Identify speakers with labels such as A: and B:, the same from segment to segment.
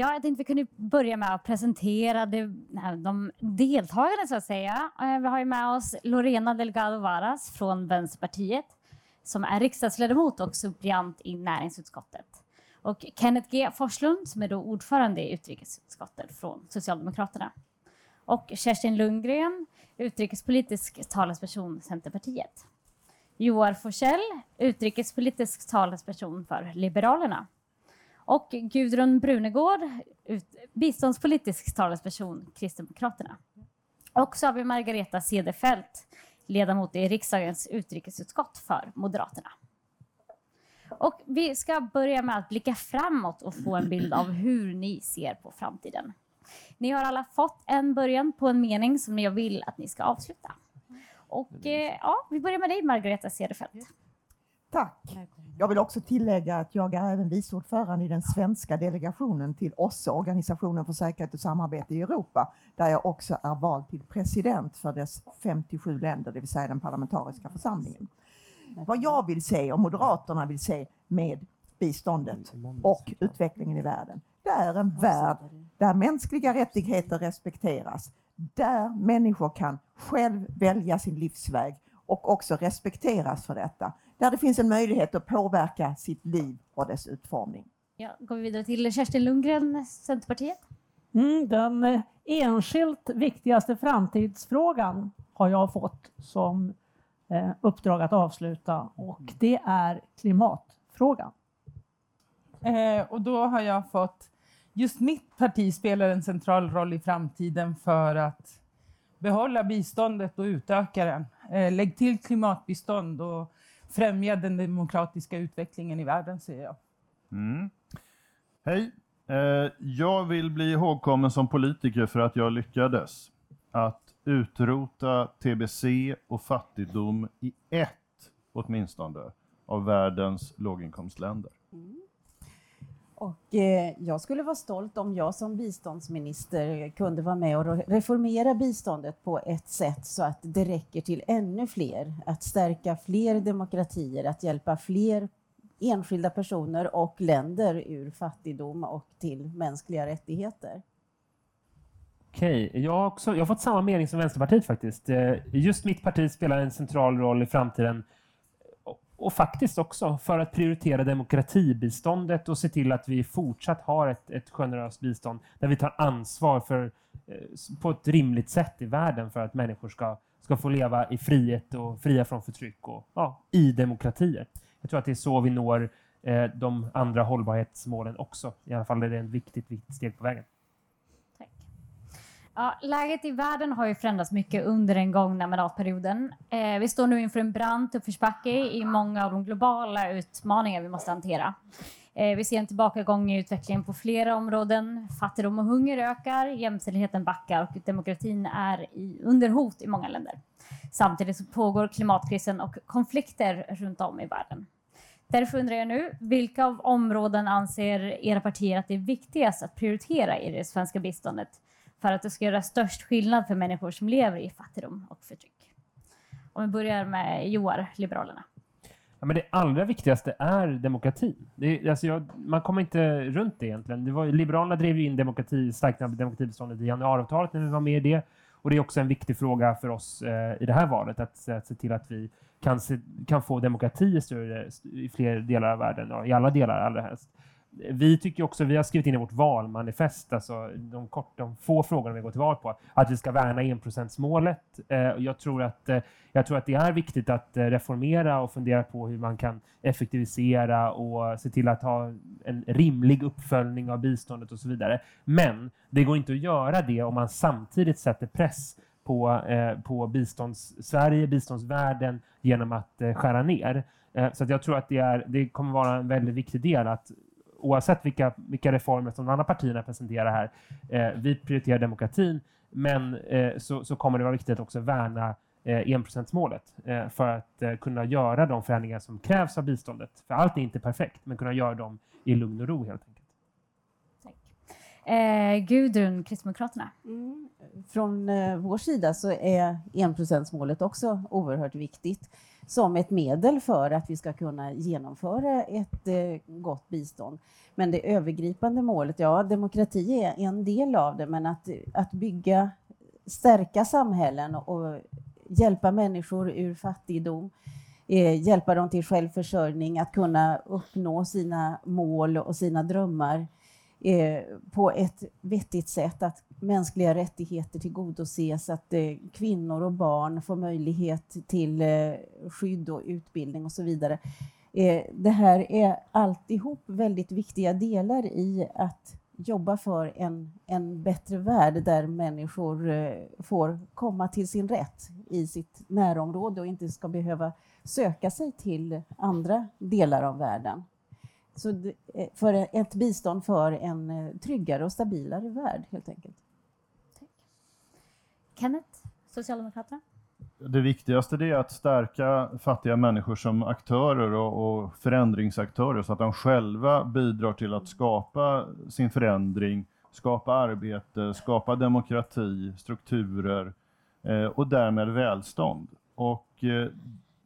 A: Ja, jag tänkte vi kunde börja med att presentera de, de deltagarna så att säga. Eh, vi har ju med oss Lorena Delgado Varas från Vänsterpartiet som är riksdagsledamot och suppleant i näringsutskottet. Och Kenneth G Forslund som är då ordförande i utrikesutskottet från Socialdemokraterna. Och Kerstin Lundgren, utrikespolitisk talesperson Centerpartiet. Joar Forsell, utrikespolitisk talesperson för Liberalerna. Och Gudrun Brunegård, biståndspolitisk talesperson Kristdemokraterna. Och så har vi Margareta Cederfelt, ledamot i riksdagens utrikesutskott för Moderaterna. Och vi ska börja med att blicka framåt och få en bild av hur ni ser på framtiden. Ni har alla fått en början på en mening som jag vill att ni ska avsluta. Och eh, ja, vi börjar med dig Margareta Cederfelt.
B: Tack. Jag vill också tillägga att jag är även vice ordförande i den svenska delegationen till OSSE, Organisationen för säkerhet och samarbete i Europa, där jag också är vald till president för dess 57 länder, det vill säga den parlamentariska församlingen. Vad jag vill se och Moderaterna vill se med biståndet och utvecklingen i världen, det är en värld där mänskliga rättigheter respekteras, där människor kan själv välja sin livsväg och också respekteras för detta. Där det finns en möjlighet att påverka sitt liv och dess utformning.
A: Ja, går vi vidare till Kerstin Lundgren, Centerpartiet.
C: Mm, den eh, enskilt viktigaste framtidsfrågan har jag fått som eh, uppdrag att avsluta och det är klimatfrågan.
D: Eh, och då har jag fått, just mitt parti spelar en central roll i framtiden för att behålla biståndet och utöka den. Eh, lägg till klimatbistånd och främja den demokratiska utvecklingen i världen, säger jag.
E: Mm. Hej! Eh, jag vill bli ihågkommen som politiker för att jag lyckades att utrota TBC och fattigdom i ett, åtminstone, av världens låginkomstländer. Mm.
F: Och eh, jag skulle vara stolt om jag som biståndsminister kunde vara med och reformera biståndet på ett sätt så att det räcker till ännu fler, att stärka fler demokratier, att hjälpa fler enskilda personer och länder ur fattigdom och till mänskliga rättigheter.
G: Okej, jag har, också, jag har fått samma mening som Vänsterpartiet faktiskt. Eh, just mitt parti spelar en central roll i framtiden och faktiskt också för att prioritera demokratibiståndet och se till att vi fortsatt har ett, ett generöst bistånd där vi tar ansvar för, eh, på ett rimligt sätt i världen för att människor ska, ska få leva i frihet och fria från förtryck och ja, i demokratier. Jag tror att det är så vi når eh, de andra hållbarhetsmålen också. I alla fall är det ett viktigt, viktigt steg på vägen.
A: Ja, läget i världen har ju förändrats mycket under den gångna mandatperioden. Eh, vi står nu inför en brant uppförsbacke i många av de globala utmaningar vi måste hantera. Eh, vi ser en tillbakagång i utvecklingen på flera områden. Fattigdom och hunger ökar, jämställdheten backar och demokratin är i, under hot i många länder. Samtidigt så pågår klimatkrisen och konflikter runt om i världen. Därför undrar jag nu, vilka av områden anser era partier att det är viktigast att prioritera i det svenska biståndet för att det ska göra störst skillnad för människor som lever i fattigdom och förtryck. Om vi börjar med Joar, Liberalerna.
G: Ja, men det allra viktigaste är demokratin. Det, alltså jag, man kommer inte runt det egentligen. Det var, Liberalerna drev ju in demokrati, av demokratibeståndet i januariavtalet när vi var med i det. Och det är också en viktig fråga för oss eh, i det här valet att, att se till att vi kan, se, kan få demokrati i, större, i fler delar av världen, och i alla delar allra helst vi tycker också, vi har skrivit in i vårt valmanifest, alltså de, kort, de få frågorna vi går till val på, att vi ska värna enprocentsmålet. Eh, jag, tror att, eh, jag tror att det är viktigt att eh, reformera och fundera på hur man kan effektivisera och se till att ha en rimlig uppföljning av biståndet och så vidare. Men det går inte att göra det om man samtidigt sätter press på, eh, på bistånds, Sverige, biståndsvärlden genom att eh, skära ner. Eh, så att jag tror att det, är, det kommer vara en väldigt viktig del att oavsett vilka, vilka reformer som de andra partierna presenterar här, eh, vi prioriterar demokratin, men eh, så, så kommer det vara viktigt att också värna eh, enprocentsmålet eh, för att eh, kunna göra de förändringar som krävs av biståndet. För allt är inte perfekt, men kunna göra dem i lugn och ro helt enkelt.
A: Tack. Eh, Gudrun, Kristdemokraterna.
F: Mm. Från eh, vår sida så är enprocentsmålet också oerhört viktigt som ett medel för att vi ska kunna genomföra ett eh, gott bistånd. Men det övergripande målet, ja, demokrati är en del av det, men att, att bygga, stärka samhällen och hjälpa människor ur fattigdom, eh, hjälpa dem till självförsörjning, att kunna uppnå sina mål och sina drömmar eh, på ett vettigt sätt, att mänskliga rättigheter tillgodoses, att eh, kvinnor och barn får möjlighet till eh, skydd och utbildning och så vidare. Eh, det här är alltihop väldigt viktiga delar i att jobba för en, en bättre värld där människor eh, får komma till sin rätt i sitt närområde och inte ska behöva söka sig till andra delar av världen. Så eh, för ett bistånd för en eh, tryggare och stabilare värld helt enkelt.
A: Kenneth, Socialdemokraterna?
E: Det viktigaste är att stärka fattiga människor som aktörer och, och förändringsaktörer så att de själva bidrar till att skapa sin förändring, skapa arbete, skapa demokrati, strukturer eh, och därmed välstånd. Och eh,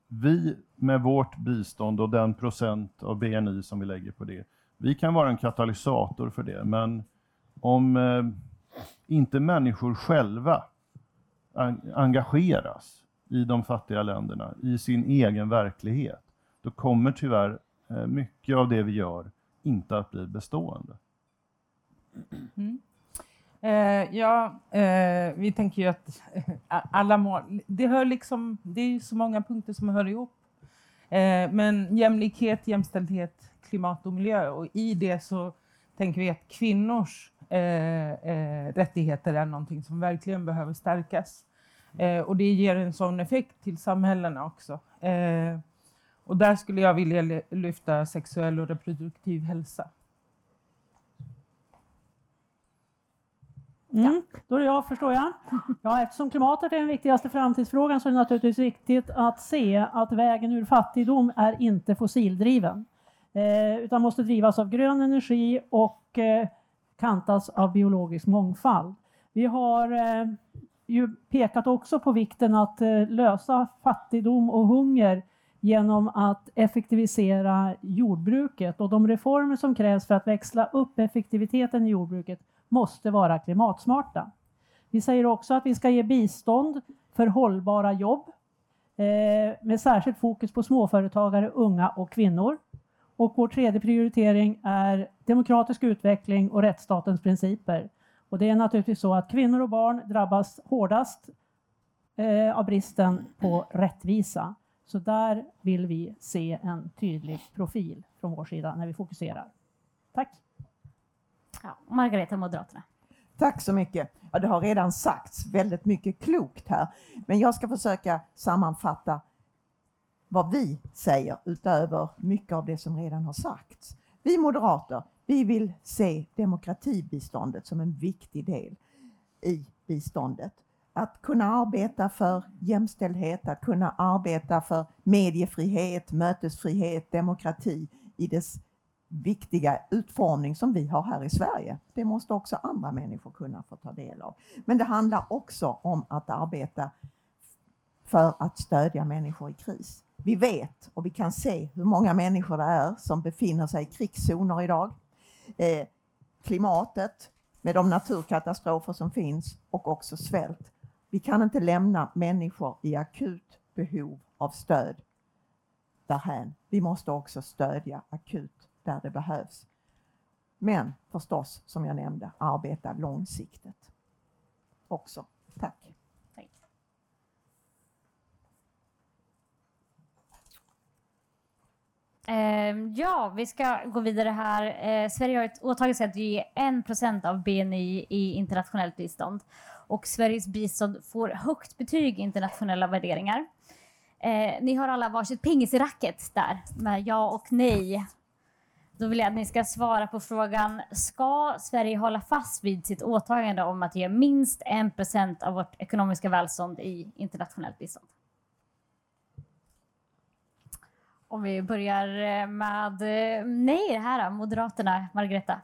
E: vi med vårt bistånd och den procent av BNI som vi lägger på det, vi kan vara en katalysator för det. Men om eh, inte människor själva engageras i de fattiga länderna, i sin egen verklighet, då kommer tyvärr eh, mycket av det vi gör inte att bli bestående.
D: Mm. Eh, ja, eh, vi tänker ju att eh, alla mål, det, hör liksom, det är så många punkter som hör ihop. Eh, men jämlikhet, jämställdhet, klimat och miljö och i det så tänker vi att kvinnors eh, eh, rättigheter är någonting som verkligen behöver stärkas. Och det ger en sån effekt till samhällena också. Och där skulle jag vilja lyfta sexuell och reproduktiv hälsa.
C: Mm, då är det jag, förstår jag. Ja, eftersom klimatet är den viktigaste framtidsfrågan så är det naturligtvis viktigt att se att vägen ur fattigdom är inte fossildriven. Eh, utan måste drivas av grön energi och eh, kantas av biologisk mångfald. Vi har eh, ju pekat också på vikten att eh, lösa fattigdom och hunger genom att effektivisera jordbruket och de reformer som krävs för att växla upp effektiviteten i jordbruket måste vara klimatsmarta. Vi säger också att vi ska ge bistånd för hållbara jobb eh, med särskilt fokus på småföretagare, unga och kvinnor. Och vår tredje prioritering är demokratisk utveckling och rättsstatens principer. Och det är naturligtvis så att kvinnor och barn drabbas hårdast eh, av bristen på rättvisa. Så där vill vi se en tydlig profil från vår sida när vi fokuserar. Tack!
A: Ja, Margareta, Moderaterna.
B: Tack så mycket. Ja, det har redan sagts väldigt mycket klokt här, men jag ska försöka sammanfatta vad vi säger utöver mycket av det som redan har sagts. Vi moderater, vi vill se demokratibiståndet som en viktig del i biståndet. Att kunna arbeta för jämställdhet, att kunna arbeta för mediefrihet, mötesfrihet, demokrati i dess viktiga utformning som vi har här i Sverige. Det måste också andra människor kunna få ta del av. Men det handlar också om att arbeta för att stödja människor i kris. Vi vet och vi kan se hur många människor det är som befinner sig i krigszoner idag. Eh, klimatet med de naturkatastrofer som finns och också svält. Vi kan inte lämna människor i akut behov av stöd därhän. Vi måste också stödja akut där det behövs. Men förstås, som jag nämnde, arbeta långsiktigt också. Tack.
A: Ehm, ja, vi ska gå vidare här. Eh, Sverige har ett åtagande sig att ge 1 av BNI i internationellt bistånd. Och Sveriges bistånd får högt betyg i internationella värderingar. Eh, ni har alla varsitt pingis i racket där med ja och nej. Då vill jag att ni ska svara på frågan, ska Sverige hålla fast vid sitt åtagande om att ge minst 1% av vårt ekonomiska välstånd i internationellt bistånd? Om vi börjar eh, med eh, nej här då, Moderaterna, Margareta.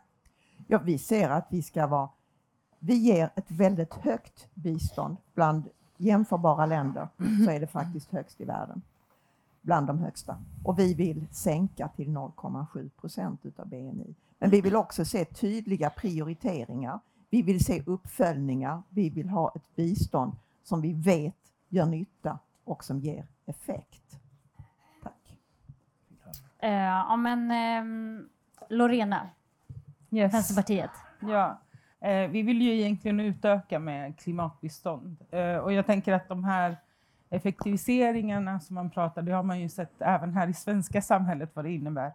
B: Ja, vi ser att vi ska vara, vi ger ett väldigt högt bistånd bland jämförbara länder så är det faktiskt högst i världen bland de högsta. Och vi vill sänka till 0,7 procent utav BNI. Men vi vill också se tydliga prioriteringar. Vi vill se uppföljningar. Vi vill ha ett bistånd som vi vet gör nytta och som ger effekt. Tack.
A: Eh, ja, men ehm, Lorena,
D: Yes.
A: Vänsterpartiet.
D: Ja, eh, vi vill ju egentligen utöka med klimatbistånd. Eh, och jag tänker att de här effektiviseringarna som man pratar, det har man ju sett även här i svenska samhället vad det innebär.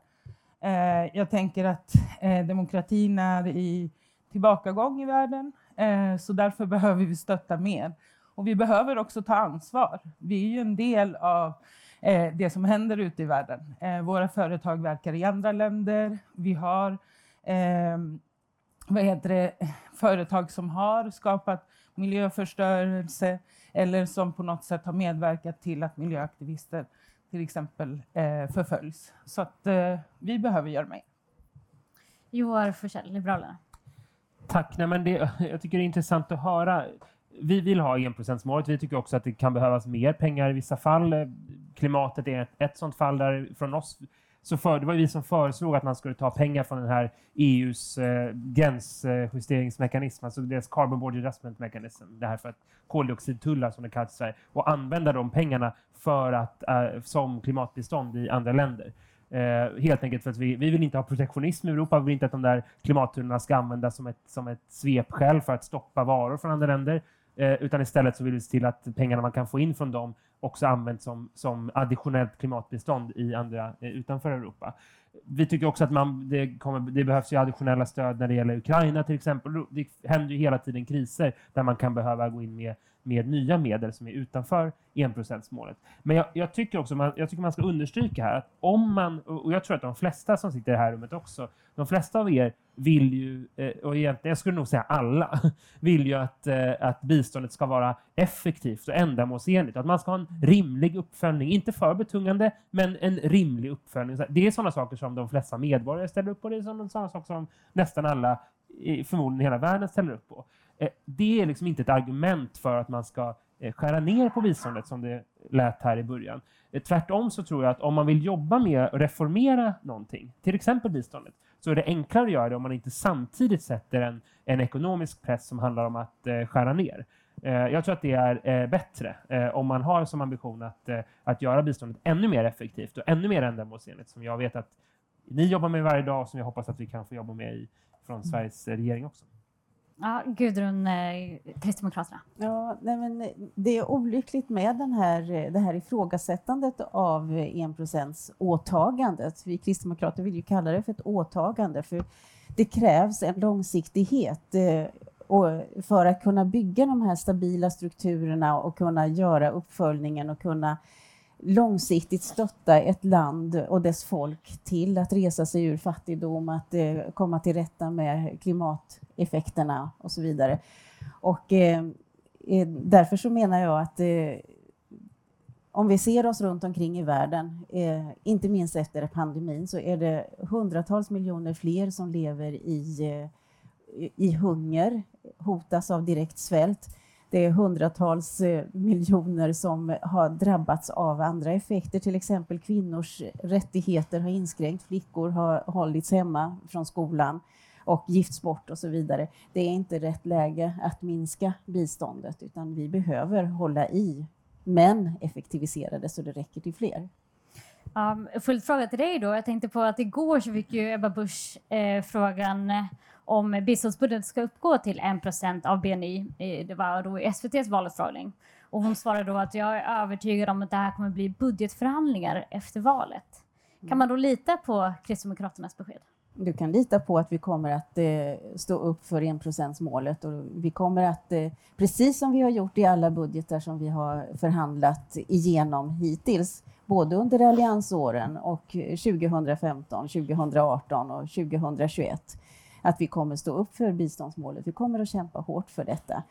D: Eh, jag tänker att eh, demokratin är i tillbakagång i världen, eh, så därför behöver vi stötta mer. Och vi behöver också ta ansvar. Vi är ju en del av eh, det som händer ute i världen. Eh, våra företag verkar i andra länder. Vi har eh, vad heter det, företag som har skapat miljöförstörelse eller som på något sätt har medverkat till att miljöaktivister till exempel eh, förföljs. Så att eh, vi behöver göra mer.
A: Joar Forssell, Liberalerna.
G: Tack. Nej, men det, jag tycker det är intressant att höra. Vi vill ha enprocentsmålet. Vi tycker också att det kan behövas mer pengar i vissa fall. Eh, Klimatet är ett, ett sådant fall där från oss så för, det var vi som föreslog att man skulle ta pengar från den här EUs eh, gränsjusteringsmekanism, alltså deras carbon border adjustment mechanism, det här för att koldioxidtullar som det kallas i Sverige, och använda de pengarna för att, eh, som klimatbistånd i andra länder. Eh, helt enkelt för att vi, vi vill inte ha protektionism i Europa. Vi vill inte att de där klimattullarna ska användas som ett, som ett svepskäl för att stoppa varor från andra länder. Eh, utan istället så vill vi se till att pengarna man kan få in från dem också används som, som additionellt klimatbistånd i andra eh, utanför Europa. Vi tycker också att man, det, kommer, det behövs ju additionella stöd när det gäller Ukraina till exempel. Det händer ju hela tiden kriser där man kan behöva gå in med, med nya medel som är utanför enprocentsmålet. Men jag, jag, tycker också man, jag tycker man ska understryka här att om man, och jag tror att de flesta som sitter i det här rummet också, de flesta av er vill ju, eh, och egentligen, jag skulle nog säga alla, vill ju att, eh, att biståndet ska vara effektivt och ändamålsenligt. Att man ska ha en rimlig uppföljning, inte för betungande, men en rimlig uppföljning. Det är sådana saker som de flesta medborgare ställer upp på, det är sådana saker som nästan alla, förmodligen hela världen, ställer upp på. Eh, det är liksom inte ett argument för att man ska eh, skära ner på biståndet som det lät här i början. Eh, tvärtom så tror jag att om man vill jobba med att reformera någonting, till exempel biståndet, så är det enklare att göra det om man inte samtidigt sätter en, en ekonomisk press som handlar om att skära ner. Jag tror att det är bättre om man har som ambition att, att göra biståndet ännu mer effektivt och ännu mer ändamålsenligt, som jag vet att ni jobbar med varje dag och som jag hoppas att vi kan få jobba med i, från Sveriges regering också.
A: Ja, Gudrun, eh, Kristdemokraterna.
F: Ja, nej men eh, det är olyckligt med den här, eh, det här ifrågasättandet av enprocentsåtagandet. Vi kristdemokrater vill ju kalla det för ett åtagande, för det krävs en långsiktighet och för att kunna bygga de här stabila strukturerna och kunna göra uppföljningen och kunna långsiktigt stötta ett land och dess folk till att resa sig ur fattigdom, att eh, komma till rätta med klimateffekterna och så vidare. Och eh, eh, därför så menar jag att eh, om vi ser oss runt omkring i världen, eh, inte minst efter pandemin, så är det hundratals miljoner fler som lever i, eh, i hunger, hotas av direkt svält. Det är hundratals eh, miljoner som har drabbats av andra effekter, till exempel kvinnors rättigheter har inskränkt, flickor har hållits hemma från skolan och gifts bort och så vidare. Det är inte rätt läge att minska biståndet utan vi behöver hålla i men effektivisera det så det räcker till fler.
A: Um, fullt fråga till dig då. Jag tänkte på att igår så fick ju Ebba Busch eh, frågan om biståndsbudgeten ska uppgå till 1 av BNI. Det var då i SVTs valutfrågning. Och hon svarade då att jag är övertygad om att det här kommer bli budgetförhandlingar efter valet. Kan man då lita på Kristdemokraternas besked?
F: Du kan lita på att vi kommer att eh, stå upp för enprocentsmålet och vi kommer att, eh, precis som vi har gjort i alla budgetar som vi har förhandlat igenom hittills, både under alliansåren och 2015, 2018 och 2021, att vi kommer stå upp för biståndsmålet. Vi kommer att kämpa hårt för detta.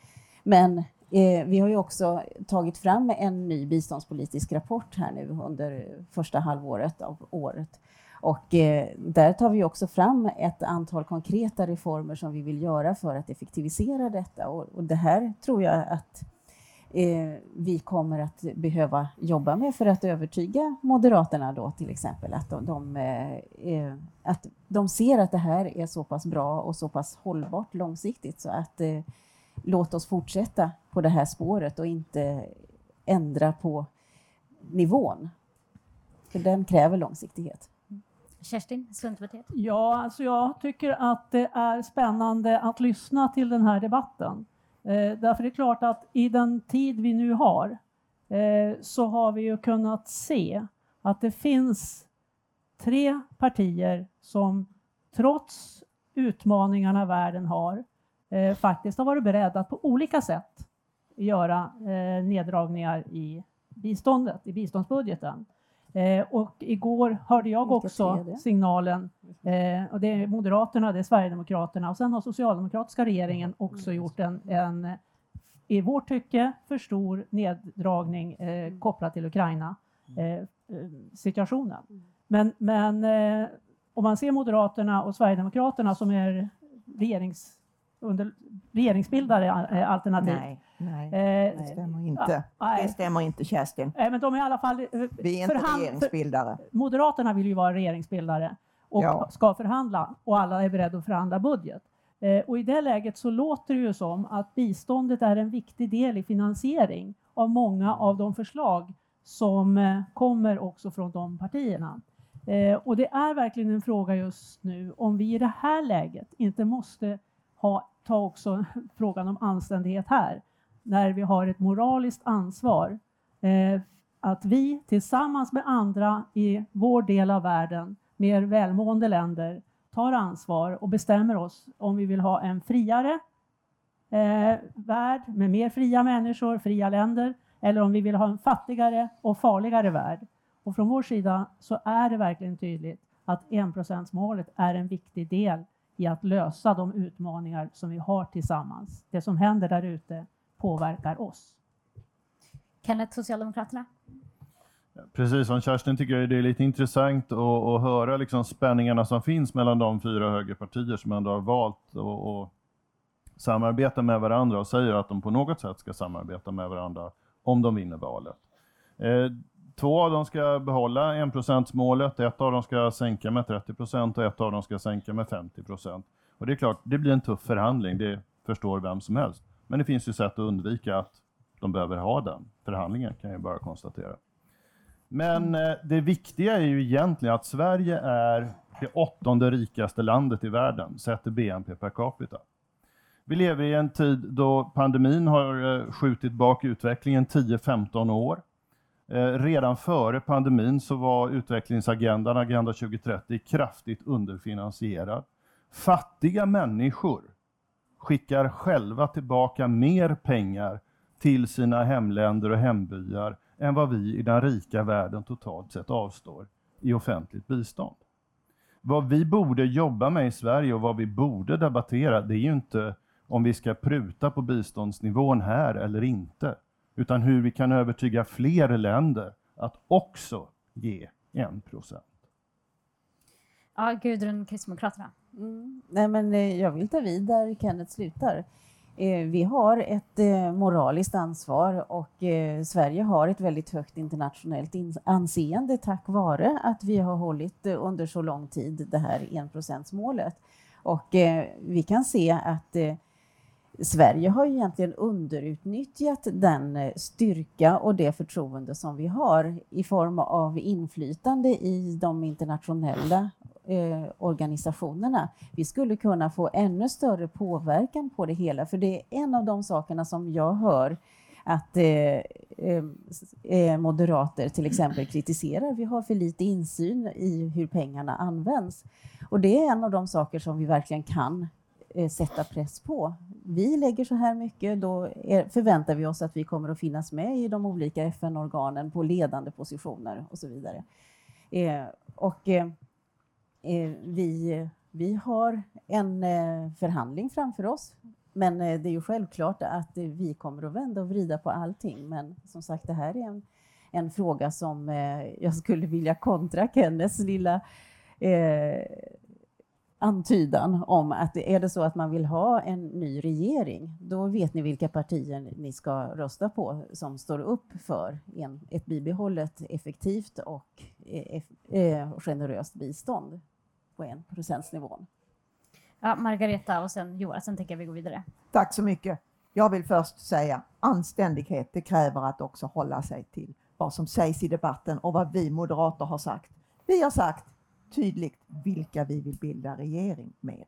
F: Men eh, vi har ju också tagit fram en ny biståndspolitisk rapport här nu under första halvåret av året. Och eh, där tar vi också fram ett antal konkreta reformer som vi vill göra för att effektivisera detta. Och, och det här tror jag att vi kommer att behöva jobba med för att övertyga Moderaterna då till exempel att de, de eh, eh, att de ser att det här är så pass bra och så pass hållbart långsiktigt så att eh, låt oss fortsätta på det här spåret och inte ändra på nivån. För den kräver långsiktighet.
A: Kerstin, Centerpartiet?
C: Ja, alltså jag tycker att det är spännande att lyssna till den här debatten. Eh, därför är det klart att i den tid vi nu har eh, så har vi ju kunnat se att det finns tre partier som trots utmaningarna världen har eh, faktiskt har varit beredda att på olika sätt göra eh, neddragningar i biståndet, i biståndsbudgeten. Eh, och igår hörde jag också signalen, eh, och det är Moderaterna, det är Sverigedemokraterna. Och sen har socialdemokratiska regeringen också gjort en, en i vårt tycke, för stor neddragning eh, kopplat till Ukraina-situationen. Men, men eh, om man ser Moderaterna och Sverigedemokraterna som är regerings, under, regeringsbildare eh, alternativ.
B: Nej, nej,
C: Eh,
B: det stämmer inte.
C: nej.
B: Det stämmer inte Kerstin.
C: Eh, men de är i alla fall...
B: Vi är inte
C: förhand-
B: regeringsbildare.
C: Moderaterna vill ju vara regeringsbildare och
B: Ja.
C: ska förhandla och alla är beredda att förhandla budget. Eh, och I det läget så låter det ju som att biståndet är en viktig del i finansiering av många av de förslag som kommer också från de partierna. Eh, och det är verkligen en fråga just nu om vi i det här läget inte måste ha, ta också frågan om anständighet här, när vi har ett moraliskt ansvar eh, att vi tillsammans med andra i vår del av världen, mer välmående länder, tar ansvar och bestämmer oss om vi vill ha en friare eh, värld med mer fria människor, fria länder, eller om vi vill ha en fattigare och farligare värld. Och från vår sida så är det verkligen tydligt att enprocentsmålet är en viktig del i att lösa de utmaningar som vi har tillsammans. Det som händer där ute påverkar oss.
A: Kenneth, Socialdemokraterna?
E: Precis som Kerstin tycker jag det är lite intressant att, att höra liksom spänningarna som finns mellan de fyra högerpartier som ändå har valt att, att samarbeta med varandra och säger att de på något sätt ska samarbeta med varandra om de vinner valet. Två av dem ska behålla enprocentsmålet, ett av dem ska sänka med 30 procent och ett av dem ska sänka med 50 procent. Och det är klart, det blir en tuff förhandling, det förstår vem som helst. Men det finns ju sätt att undvika att de behöver ha den förhandlingen, kan jag bara konstatera. Men eh, det viktiga är ju egentligen att Sverige är det åttonde rikaste landet i världen, sett till BNP per capita. Vi lever i en tid då pandemin har eh, skjutit bak utvecklingen 10-15 år. Eh, redan före pandemin så var utvecklingsagendan, Agenda 2030, kraftigt underfinansierad. Fattiga människor skickar själva tillbaka mer pengar till sina hemländer och hembyar än vad vi i den rika världen totalt sett avstår i offentligt bistånd. Vad vi borde jobba med i Sverige och vad vi borde debattera, det är ju inte om vi ska pruta på biståndsnivån här eller inte, utan hur vi kan övertyga fler länder att också ge 1 procent.
A: Ja, Gudrun, Kristdemokraterna.
F: Mm. Nej, men eh, jag vill ta vid där Kenneth slutar. Eh, Vi har ett eh, moraliskt ansvar och Sverige har ett väldigt högt internationellt in- anseende tack vare att vi har hållit under så lång tid det här enprocentsmålet. Och vi kan se att Sverige har ju egentligen underutnyttjat den eh, styrka och det förtroende som vi har i form av inflytande i de internationella eh, organisationerna. Vi skulle kunna få ännu större påverkan på det hela, för det är en av de sakerna som jag hör att eh, eh, eh moderater till exempel kritiserar. Vi har för lite insyn i hur pengarna används. Och det är en av de saker som vi verkligen kan Eh, sätta press på. Vi lägger så här mycket, då är, förväntar vi oss att vi kommer att finnas med i de olika FN-organen på ledande positioner och så vidare. Eh, och eh, eh, vi, vi har en eh, förhandling framför oss. Men eh, det är ju självklart att eh, vi kommer att vända och vrida på allting. Men som sagt, det här är en, en fråga som eh, jag skulle vilja kontra Kenneths lilla eh, antydan om att är det så att man vill ha en ny regering, då vet ni vilka partier ni ska rösta på som står upp för en, ett bibehållet effektivt och eh, eh, generöst bistånd på en procentsnivån.
A: Ja, Margareta och sen Joar, sen tänker jag vi går vidare.
B: Tack så mycket. Jag vill först säga anständighet, det kräver att också hålla sig till vad som sägs i debatten och vad vi moderater har sagt. Vi har sagt tydligt vilka vi vill bilda regering med.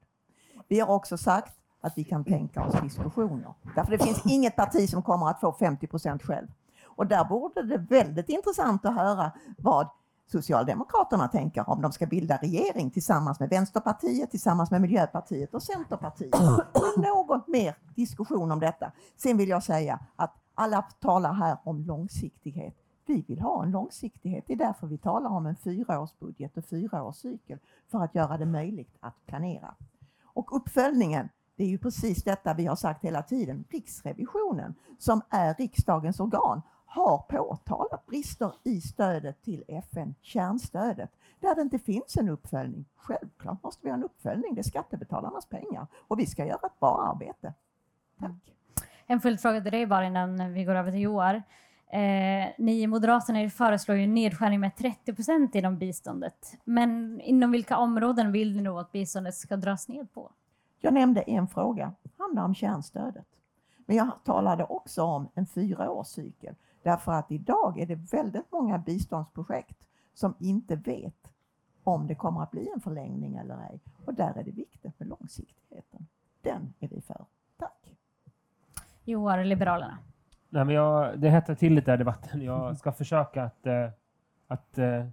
B: Vi har också sagt att vi kan tänka oss diskussioner. Därför det finns inget parti som kommer att få 50 procent själv. Och där borde det väldigt intressant att höra vad Socialdemokraterna tänker om de ska bilda regering tillsammans med Vänsterpartiet, tillsammans med Miljöpartiet och Centerpartiet. Något mer diskussion om detta. Sen vill jag säga att alla talar här om långsiktighet. Vi vill ha en långsiktighet. Det är därför vi talar om en fyraårsbudget och fyraårscykel för att göra det möjligt att planera. Och uppföljningen, det är ju precis detta vi har sagt hela tiden. Riksrevisionen, som är riksdagens organ, har påtalat brister i stödet till FN, kärnstödet, där det inte finns en uppföljning. Självklart måste vi ha en uppföljning, det är skattebetalarnas pengar och vi ska göra ett bra arbete. Tack. Mm.
A: En följdfråga till dig bara innan vi går över till Joar. Eh, ni i Moderaterna föreslår ju nedskärning med 30 procent inom biståndet. Men inom vilka områden vill ni då att biståndet ska dras ned på?
B: Jag nämnde en fråga, handlar om kärnstödet. Men jag talade också om en fyraårscykel. Därför att idag är det väldigt många biståndsprojekt som inte vet om det kommer att bli en förlängning eller ej. Och där är det viktigt med långsiktigheten. Den är vi för. Tack!
A: Joar, Liberalerna.
G: Nej, men jag, det hettar till lite i debatten. Jag ska försöka att, eh, att eh,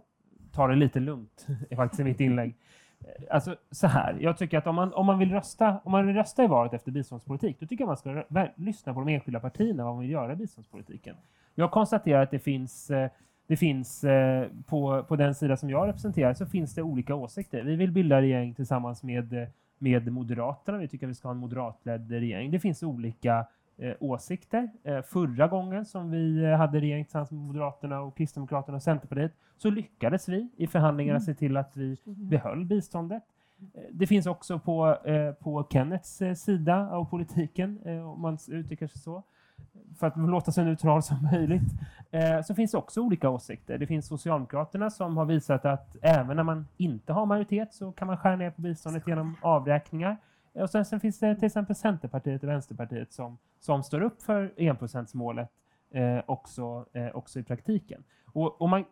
G: ta det lite lugnt är faktiskt i mitt inlägg. Eh, alltså så här, jag tycker att om man, om man, vill rösta, om man vill rösta i valet efter biståndspolitik, då tycker jag man ska lyssna på de enskilda partierna vad man vill göra i biståndspolitiken. Jag konstaterar att det finns, det finns på, på den sida som jag representerar så finns det olika åsikter. Vi vill bilda regering tillsammans med, med Moderaterna. Vi tycker att vi ska ha en moderatledd regering. Det finns olika åsikter. Eh, förra gången som vi hade regering tillsammans med Moderaterna och Kristdemokraterna och Centerpartiet så lyckades vi i förhandlingarna mm. se till att vi behöll biståndet. Det finns också på, eh, på Kennets sida av politiken, om man uttrycker sig så, för att låta så neutral som möjligt, eh, så finns det också olika åsikter. Det finns Socialdemokraterna som har visat att även när man inte har majoritet så kan man skära ner på biståndet genom avräkningar. Och sen, sen finns det till exempel Centerpartiet och Vänsterpartiet som, som står upp för enprocentsmålet eh, också, eh, också i praktiken. Och, och man,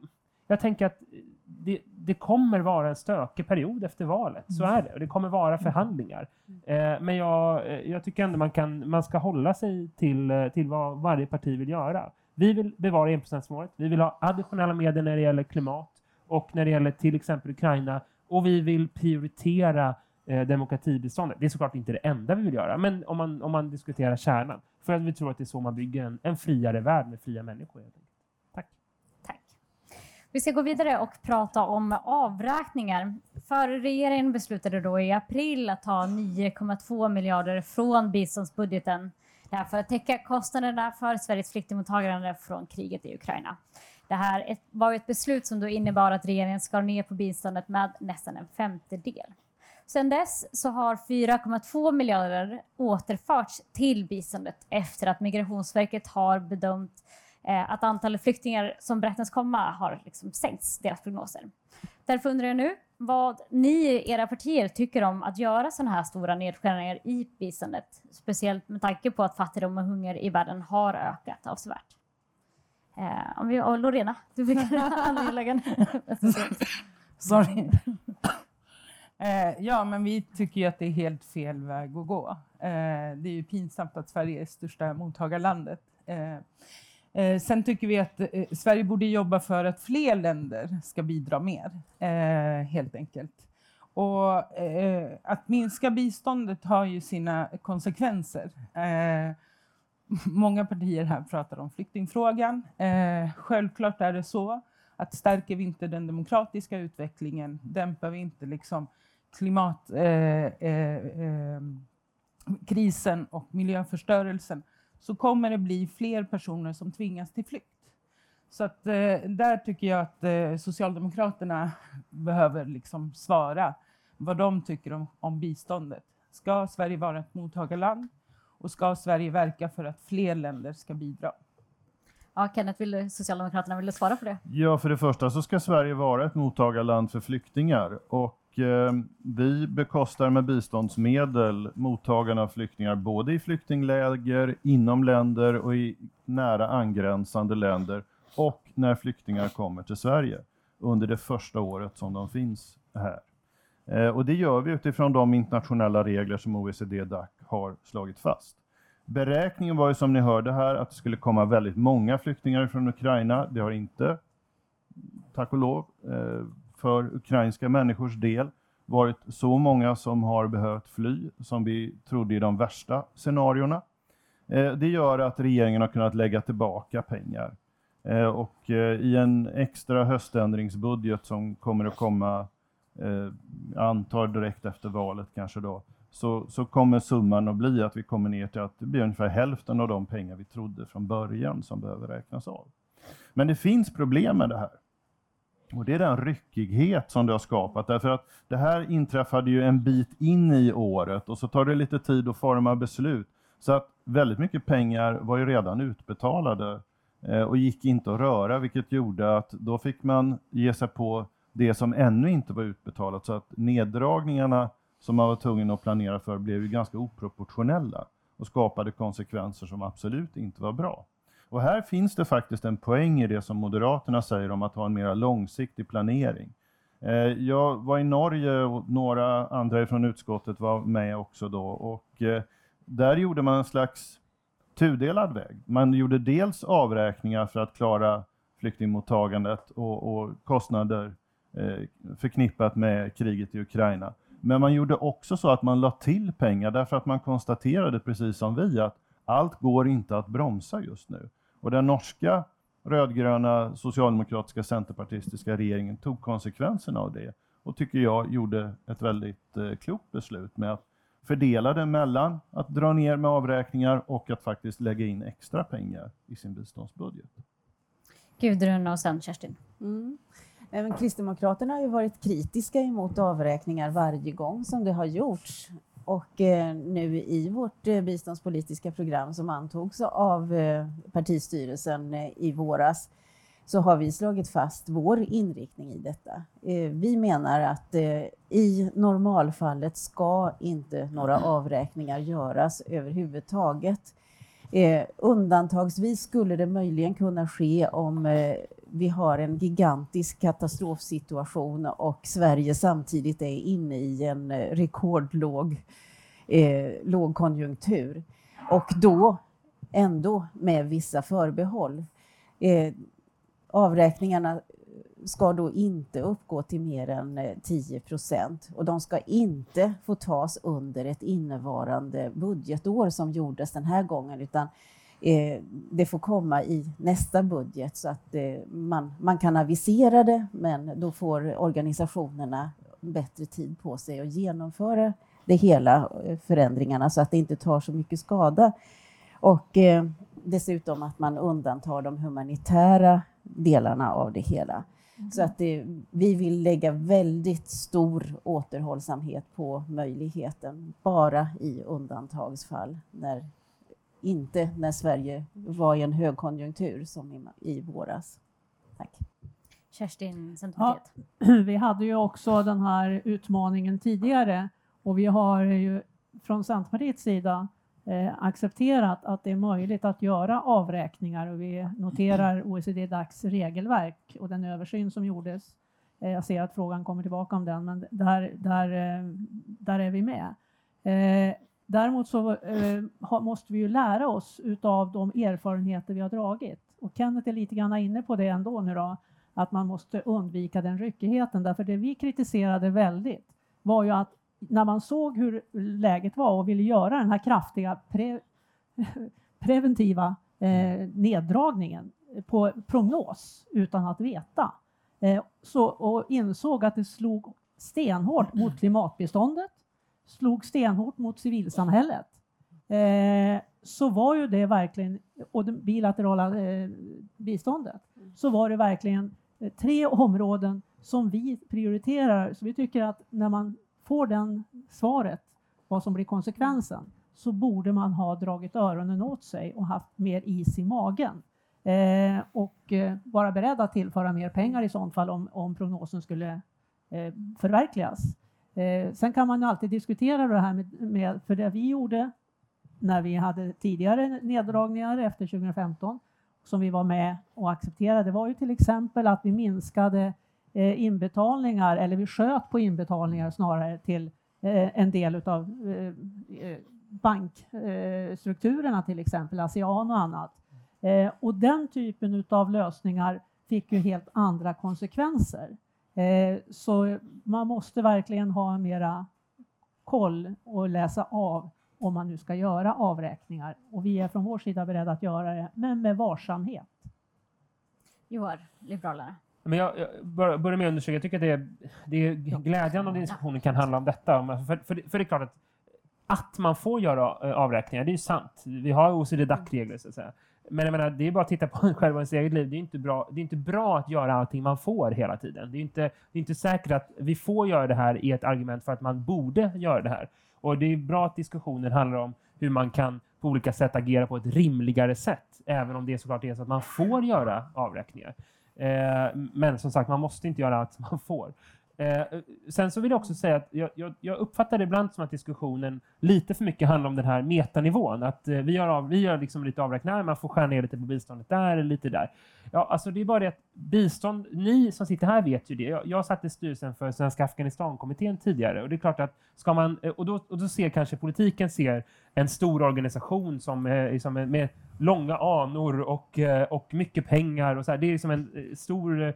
G: jag tänker att det, det, kommer vara en stökig period efter valet. Så är det. Och det kommer vara förhandlingar. Eh, men jag, eh, jag tycker ändå man, kan, man ska hålla sig till, eh, till vad varje parti vill göra. Vi vill bevara enprocentsmålet. Vi vill ha additionella medel när det gäller klimat och när det gäller till exempel Ukraina. Och vi vill prioritera eh, demokratibiståndet. Det är såklart inte det enda vi vill göra, men om man, om man diskuterar kärnan. För att vi tror att det är så man bygger en, en friare värld med fria människor. Tack. Tack.
A: Vi ska gå vidare och prata om avräkningar. För regeringen beslutade då i april att ta 9,2 miljarder från biståndsbudgeten. Det här för att täcka kostnaderna för Sveriges flyktingmottagande från kriget i Ukraina. Det här var ett beslut som då innebar att regeringen skar ner på biståndet med nästan en femtedel. Sedan dess så har 4,2 miljarder återförts till biståndet efter att Migrationsverket har bedömt eh, att antalet flyktingar som beräknas komma har liksom sänkts, deras prognoser. Därför undrar jag nu vad ni i era partier tycker om att göra sådana här stora nedskärningar i biståndet, speciellt med tanke på att fattigdom och hunger i världen har ökat avsevärt. Eh, om vi, och Lorena, du fick angelägen.
D: Sorry. Eh, ja, men vi tycker ju att det är helt fel väg att gå. Eh, det är ju pinsamt att Sverige är största mottagarlandet. Eh, Eh, sen tycker vi att eh, Sverige borde jobba för att fler länder ska bidra mer, eh, helt enkelt. Och eh, att minska biståndet har ju sina konsekvenser. Eh, många partier här pratar om flyktingfrågan. Eh, självklart är det så att stärker vi inte den demokratiska utvecklingen, dämpar vi inte liksom klimatkrisen och miljöförstörelsen, så kommer det bli fler personer som tvingas till flykt. Så att, eh, där tycker jag att eh, Socialdemokraterna behöver liksom svara vad de tycker om, om biståndet. Ska Sverige vara ett mottagarland? Och ska Sverige verka för att fler länder ska bidra?
A: Ja, Kenneth, vill du, Socialdemokraterna, vill du svara på det?
E: Ja, för det första så ska Sverige vara ett mottagarland för flyktingar och eh, Eh, vi bekostar med biståndsmedel mottagarna av flyktingar både i flyktingläger, inom länder och i nära angränsande länder och när flyktingar kommer till Sverige under det första året som de finns här. Eh, och det gör vi utifrån de internationella regler som OECD-DAC har slagit fast. Beräkningen var ju som ni hörde här att det skulle komma väldigt många flyktingar från Ukraina. Det har inte, tack och lov, eh, för ukrainska människors del varit så många som har behövt fly som vi trodde i de värsta scenarierna. Eh, det gör att regeringen har kunnat lägga tillbaka pengar. Eh, och eh, i en extra höständringsbudget som kommer att komma, jag antar direkt efter valet kanske då, så, så kommer summan att bli att vi kommer ner till att det blir ungefär hälften av de pengar vi trodde från början som behöver räknas av. Men det finns problem med det här. Och det är den ryckighet som det har skapat. Därför att det här inträffade ju en bit in i året och så tar det lite tid att forma beslut. Så att väldigt mycket pengar var ju redan utbetalade eh, och gick inte att röra, vilket gjorde att då fick man ge sig på det som ännu inte var utbetalat. Så att neddragningarna som man var tvungen att planera för blev ju ganska oproportionella och skapade konsekvenser som absolut inte var bra. Och här finns det faktiskt en poäng i det som Moderaterna säger om att ha en mer långsiktig planering. Eh, jag var i Norge och några andra från utskottet var med också då och eh, där gjorde man en slags tudelad väg. Man gjorde dels avräkningar för att klara flyktingmottagandet och, och kostnader eh, förknippat med kriget i Ukraina. Men man gjorde också så att man la till pengar därför att man konstaterade precis som vi att allt går inte att bromsa just nu. Och den norska rödgröna socialdemokratiska centerpartistiska regeringen tog konsekvenserna av det och tycker jag gjorde ett väldigt eh, klokt beslut med att fördela det mellan att dra ner med avräkningar och att faktiskt lägga in extra pengar i sin biståndsbudget.
A: Gudrun och sen Kerstin.
F: Mm. Även Kristdemokraterna har ju varit kritiska emot avräkningar varje gång som det har gjorts. Och eh, nu i vårt eh, biståndspolitiska program som antogs av eh, partistyrelsen i våras så har vi slagit fast vår inriktning i detta. Vi menar att i normalfallet ska inte några avräkningar göras överhuvudtaget. Undantagsvis skulle det möjligen kunna ske om vi har en gigantisk katastrofsituation och Sverige samtidigt är inne i en eh, rekordlåg eh, lågkonjunktur. Och då ändå med vissa förbehåll. Eh, avräkningarna ska då inte uppgå till mer än eh, 10 procent och de ska inte få tas under ett innevarande budgetår som gjordes den här gången utan eh, det får komma i nästa budget så att eh, man, man kan avisera det men då får organisationerna bättre tid på sig att genomföra det hela eh, förändringarna så att det inte tar så mycket skada. Och eh, dessutom att man undantar de humanitära delarna av det hela. Mm. Så att det, vi vill lägga väldigt stor återhållsamhet på möjligheten bara i undantagsfall när inte när Sverige var i en högkonjunktur som i, i våras. Tack.
A: Kerstin, Centerpartiet.
C: Ja, vi hade ju också den här utmaningen tidigare och vi har ju från Centerpartiets sida eh, accepterat att det är möjligt att göra avräkningar och vi noterar OECD-DACs regelverk och den översyn som gjordes. Eh, jag ser att frågan kommer tillbaka om den, men där, där, eh, där är vi med. Däremot så eh, måste vi ju lära oss utav de erfarenheter vi har dragit. Och Kenneth är lite grann inne på det ändå nu då, att man måste undvika den ryckigheten. Därför det vi kritiserade väldigt var ju att när man såg hur läget var och ville göra den här kraftiga pre preventiva eh, neddragningen på prognos utan att veta eh, så, och insåg att det slog stenhårt mot klimatbiståndet, slog stenhårt mot civilsamhället eh, så var ju det verkligen, och det bilaterala eh, biståndet, så var det verkligen eh, tre områden som vi prioriterar. Så vi tycker att när man får den svaret, vad som blir konsekvensen, så borde man ha dragit öronen åt sig och haft mer is i magen. Eh, och eh, vara beredd att tillföra mer pengar i sådant fall om, om prognosen skulle eh, förverkligas. Eh, sen kan man ju alltid diskutera det här med, med, för det vi gjorde när vi hade tidigare neddragningar efter 2015 som vi var med och accepterade var ju till exempel att vi minskade eh, inbetalningar, eller vi sköt på inbetalningar snarare till eh, en del av eh, eh, bankstrukturerna till exempel, ASEAN och annat. Eh, och den typen av lösningar fick ju helt andra konsekvenser. Så man måste verkligen ha mera koll och läsa av om man nu ska göra avräkningar. Och vi är från vår sida beredda att göra det, men med varsamhet.
A: Joar, Liberalerna.
G: Men jag, jag börjar med att undersöka, jag tycker att det är, det är glädjande om diskussionen kan handla om detta. För, för, för det är klart att att man får göra avräkningar, det är ju sant. Vi har OECD-DAC-regler så att säga. Men jag menar, det är bara att titta på själva ens eget liv. Det är, inte bra, det är inte bra att göra allting man får hela tiden. Det är, inte, det är inte säkert att vi får göra det här i ett argument för att man borde göra det här. Och det är bra att diskussionen handlar om hur man kan på olika sätt agera på ett rimligare sätt, även om det såklart är så att man får göra avräkningar. Eh, men som sagt, man måste inte göra allt man får. Eh, sen så vill jag också säga att jag, jag, jag, uppfattar ibland som att diskussionen lite för mycket handlar om den här metanivån. Att eh, vi gör, av, vi gör liksom lite avräkningar, man får skära ner lite på biståndet där, eller lite där. Ja, alltså det är bara det att bistånd, ni som sitter här vet ju det. Jag, jag satt i styrelsen för Svenska Afghanistankommittén tidigare och det är klart att ska man, eh, och då, och då ser kanske politiken ser en stor organisation som, eh, liksom med långa anor och, eh, och mycket pengar och så här. Det är liksom en eh, stor Eh,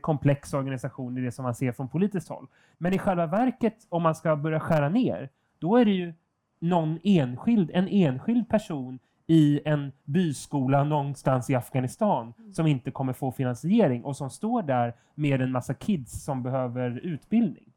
G: komplex organisation i det som man ser från politiskt håll. Men i själva verket, om man ska börja skära ner, då är det ju någon enskild, en enskild person i en byskola någonstans i Afghanistan som inte kommer få finansiering och som står där med en massa kids som behöver utbildning.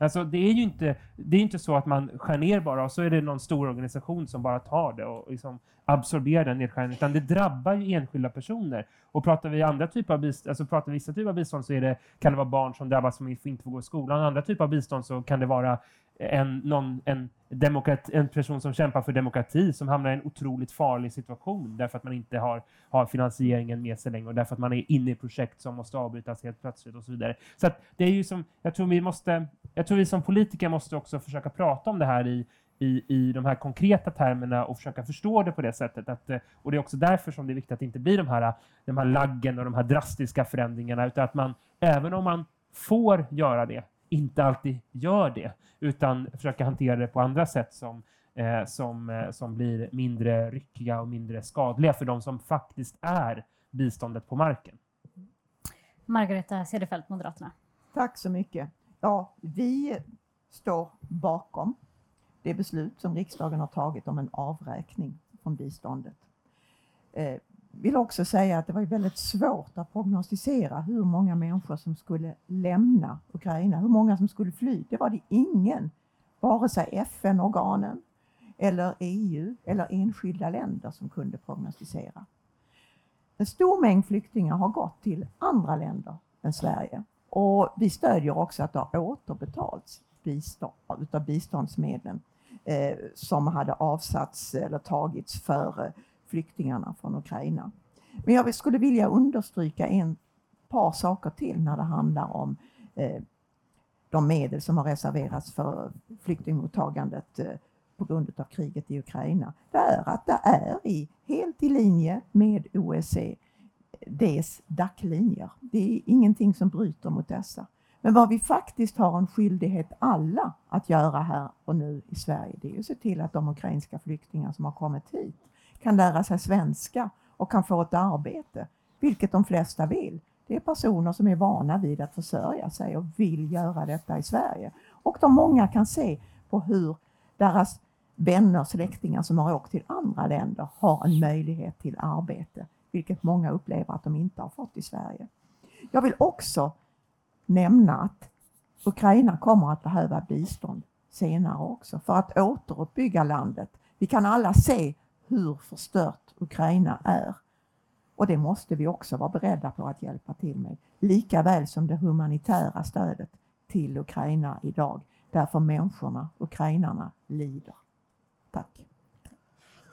G: Alltså det är ju inte, det är inte så att man skär ner bara och så är det någon stor organisation som bara tar det och liksom absorberar den nedskärningen, utan det drabbar ju enskilda personer. Och pratar vi andra typer av bistånd, alltså pratar vi vissa typer av bistånd så är det, kan det vara barn som drabbas som inte får gå i skolan. Andra typer av bistånd så kan det vara en, någon, en, demokrati, en person som kämpar för demokrati som hamnar i en otroligt farlig situation därför att man inte har, har finansieringen med sig längre och därför att man är inne i projekt som måste avbrytas helt plötsligt och så vidare. Så att det är ju som, jag tror vi måste, jag tror vi som politiker måste också försöka prata om det här i, i, i de här konkreta termerna och försöka förstå det på det sättet. Att, eh, och det är också därför som det är viktigt att det inte blir de här, de här laggen och de här drastiska förändringarna, utan att man, även om man får göra det, inte alltid gör det, utan försöka hantera det på andra sätt som, eh, som, eh, som blir mindre ryckiga och mindre skadliga för de som faktiskt är biståndet på marken.
A: Margareta Cederfelt, Moderaterna.
B: Tack så mycket. Ja, vi står bakom det beslut som riksdagen har tagit om en avräkning från biståndet. Eh, vill också säga att det var väldigt svårt att prognostisera hur många människor som skulle lämna Ukraina, hur många som skulle fly. Det var det ingen, vare sig FN-organen eller EU eller enskilda länder som kunde prognostisera. En stor mängd flyktingar har gått till andra länder än Sverige och vi stödjer också att det har återbetalts bistånd, utav biståndsmedlen eh, som hade avsatts eller tagits för eh, flyktingarna från Ukraina. Men jag skulle vilja understryka en par saker till när det handlar om eh, de medel som har reserverats för flyktingmottagandet eh, på grund av kriget i Ukraina. Det är att det är i, helt i linje med OECDs DAC-linjer. Det är ingenting som bryter mot dessa. Men vad vi faktiskt har en skyldighet alla att göra här och nu i Sverige, det är att se till att de ukrainska flyktingar som har kommit hit kan lära sig svenska och kan få ett arbete, vilket de flesta vill. Det är personer som är vana vid att försörja sig och vill göra detta i Sverige. Och de många kan se på hur deras vänner, släktingar som har åkt till andra länder har en möjlighet till arbete, vilket många upplever att de inte har fått i Sverige. Jag vill också nämna att Ukraina kommer att behöva bistånd senare också för att återuppbygga landet. Vi kan alla se hur förstört Ukraina är. Och det måste vi också vara beredda på att hjälpa till med. Lika väl som det humanitära stödet till Ukraina idag därför människorna, ukrainarna, lider. Tack.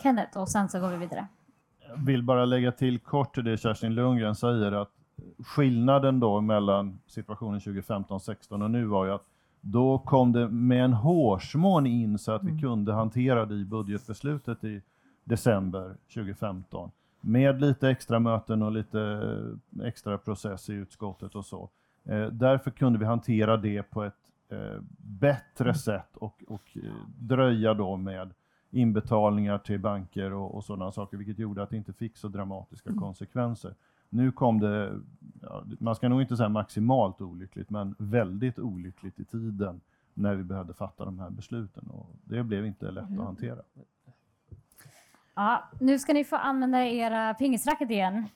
A: Kenneth och sen så går vi vidare.
E: Jag vill bara lägga till kort till det Kerstin Lundgren säger att skillnaden då mellan situationen 2015-16 och nu var ju att då kom det med en hårsmån in så att vi kunde hantera det i budgetbeslutet i december 2015 med lite extra möten och lite extra process i utskottet och så. Eh, därför kunde vi hantera det på ett eh, bättre sätt och, och eh, dröja då med inbetalningar till banker och, och sådana saker, vilket gjorde att det inte fick så dramatiska konsekvenser. Nu kom det, ja, man ska nog inte säga maximalt olyckligt, men väldigt olyckligt i tiden när vi behövde fatta de här besluten och det blev inte lätt att hantera.
A: Ja, nu ska ni få använda era pingisracket igen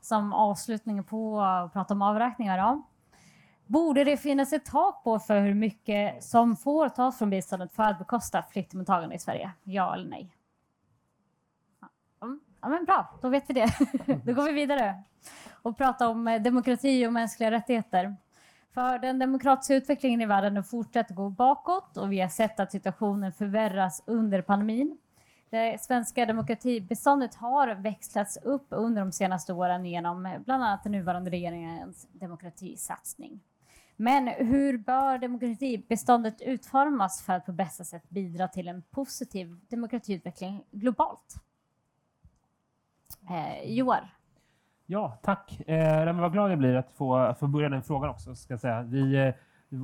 A: som avslutning på att prata om avräkningar. Då. Borde det finnas ett tak på för hur mycket som får tas från biståndet för att bekosta flyktingmottagande i Sverige? Ja eller nej? Ja, men bra, då vet vi det. då går vi vidare och pratar om eh, demokrati och mänskliga rättigheter. För den demokratiska utvecklingen i världen fortsätter gå bakåt och vi har sett att situationen förvärras under pandemin. Det svenska demokratibeståndet har växlats upp under de senaste åren genom eh, bland annat den nuvarande regeringens demokratisatsning. Men hur bör demokratibeståndet utformas för att på bästa sätt bidra till en positiv demokratiutveckling globalt? Eh, Joar?
G: Ja, tack. Eh, vad glad jag blir att få, att få börja den frågan också. Ska jag säga. Vi, eh,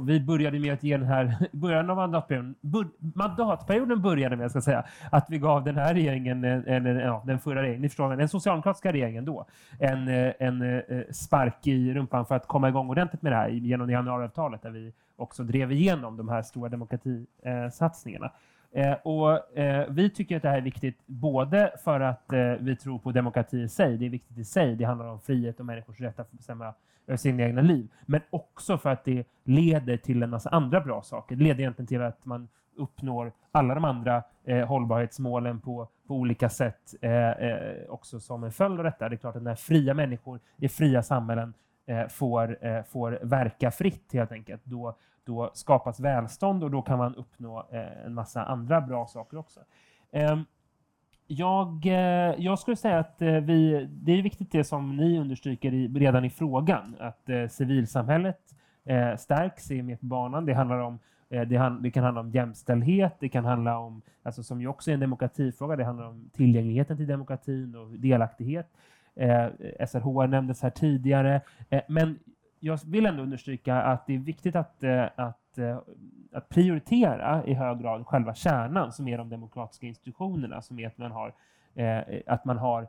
G: vi började med att ge den här, början av mandatperioden, bur, mandatperioden började med, ska jag säga, att vi gav den här regeringen, eh, eller ja, den förra regeringen, ni förstår, den socialdemokratiska regeringen då, en, eh, en eh, spark i rumpan för att komma igång ordentligt med det här genom januariavtalet där vi också drev igenom de här stora demokratisatsningarna. Eh, och, eh, vi tycker att det här är viktigt både för att eh, vi tror på demokrati i sig, det är viktigt i sig, det handlar om frihet och människors rätt att bestämma Eh, sina egna liv, men också för att det leder till en massa andra bra saker. Det leder egentligen till att man uppnår alla de andra eh, hållbarhetsmålen på, på olika sätt eh, eh, också som en följd av detta. Det är klart att när fria människor i fria samhällen eh, får, eh, får verka fritt helt enkelt, då då skapas välstånd och då kan man uppnå eh, en massa andra bra saker också. Ehm, jag, eh, jag skulle säga att eh, vi, det är viktigt det som ni understryker i, redan i frågan, att eh, civilsamhället stärks, är med på banan. Det handlar om det, han, det, kan handla om jämställdhet, det kan handla om, alltså som ju också är en demokratifråga, det handlar om tillgängligheten till demokratin och delaktighet. Eh, SRHR nämndes här tidigare, eh, men jag vill ändå understryka att det är viktigt att, eh, att, Eh, att prioritera i hög grad själva kärnan som är de demokratiska institutionerna, som är att man har, eh, att man har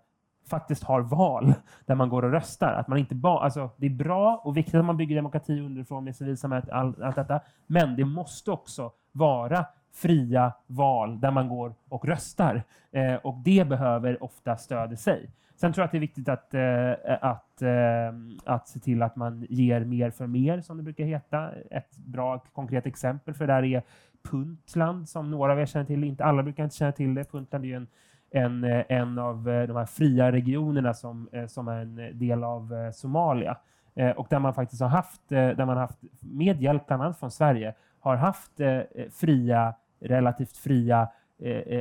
G: faktiskt har val där man går och röstar. Att man inte ba, alltså, det är bra och viktigt att man bygger demokrati underifrån med civilsamhället, all, allt detta, men det måste också vara fria val där man går och röstar. Eh, och det behöver ofta stöd i sig. Sen tror jag att det är viktigt att, eh, att, eh, att se till att man ger mer för mer, som det brukar heta. Ett bra konkret exempel för det där är Puntland, som några av er känner till. Inte alla brukar inte känna till det. Puntland är ju en, en, eh, en av eh, de här fria regionerna som, eh, som är en del av Somalia. Och där man faktiskt har haft, där man haft med hjälp bland annat från Sverige, har haft fria, relativt fria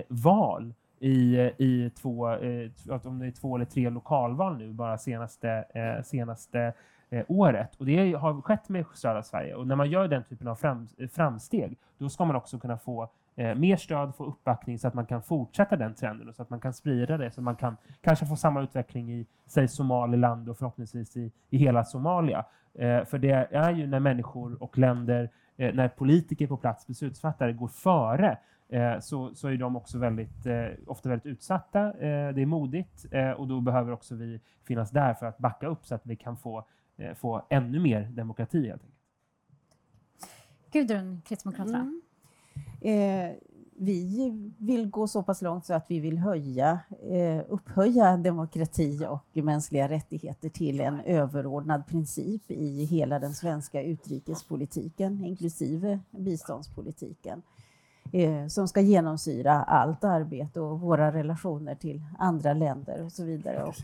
G: val i, i två, eh, om det är två eller tre lokalval nu bara senaste, eh, senaste eh, året. Och det har skett med södra Sverige. Och när man gör den typen av fram, framsteg, då ska man också kunna få eh, mer stöd, få uppbackning så att man kan fortsätta den trenden och så att man kan sprida det, så att man kan kanske få samma utveckling i, säg Somaliland och förhoppningsvis i, i hela Somalia. Eh, för det är ju när människor och länder, eh, när politiker på plats, beslutsfattare, går före så, så är de också väldigt, eh, ofta väldigt utsatta. Eh, det är modigt och då behöver också vi finnas där för att backa upp så att vi kan få, få ännu mer demokrati helt enkelt.
A: Gudrun, Kristdemokraterna.
F: Mm. Eh, vi vill gå så pass långt så att vi vill höja, eh, upphöja demokrati och mänskliga rättigheter till en överordnad princip i hela den svenska utrikespolitiken, inklusive biståndspolitiken eh, som ska genomsyra allt arbete och våra relationer till andra länder och så vidare. Och,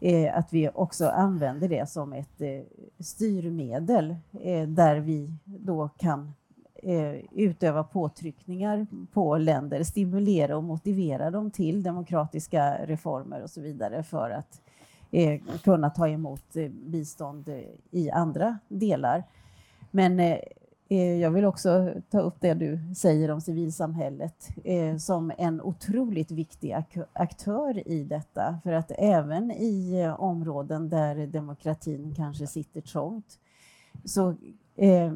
F: eh, att vi också använder det som ett eh, styrmedel eh, där vi då kan eh, utöva påtryckningar på länder, stimulera och motivera dem till demokratiska reformer och så vidare för att eh, kunna ta emot bistånd i andra delar. Men Eh, jag vill också ta upp det du säger om civilsamhället eh, som en otroligt viktig aktör i detta. För att även i eh, områden där demokratin kanske sitter trångt så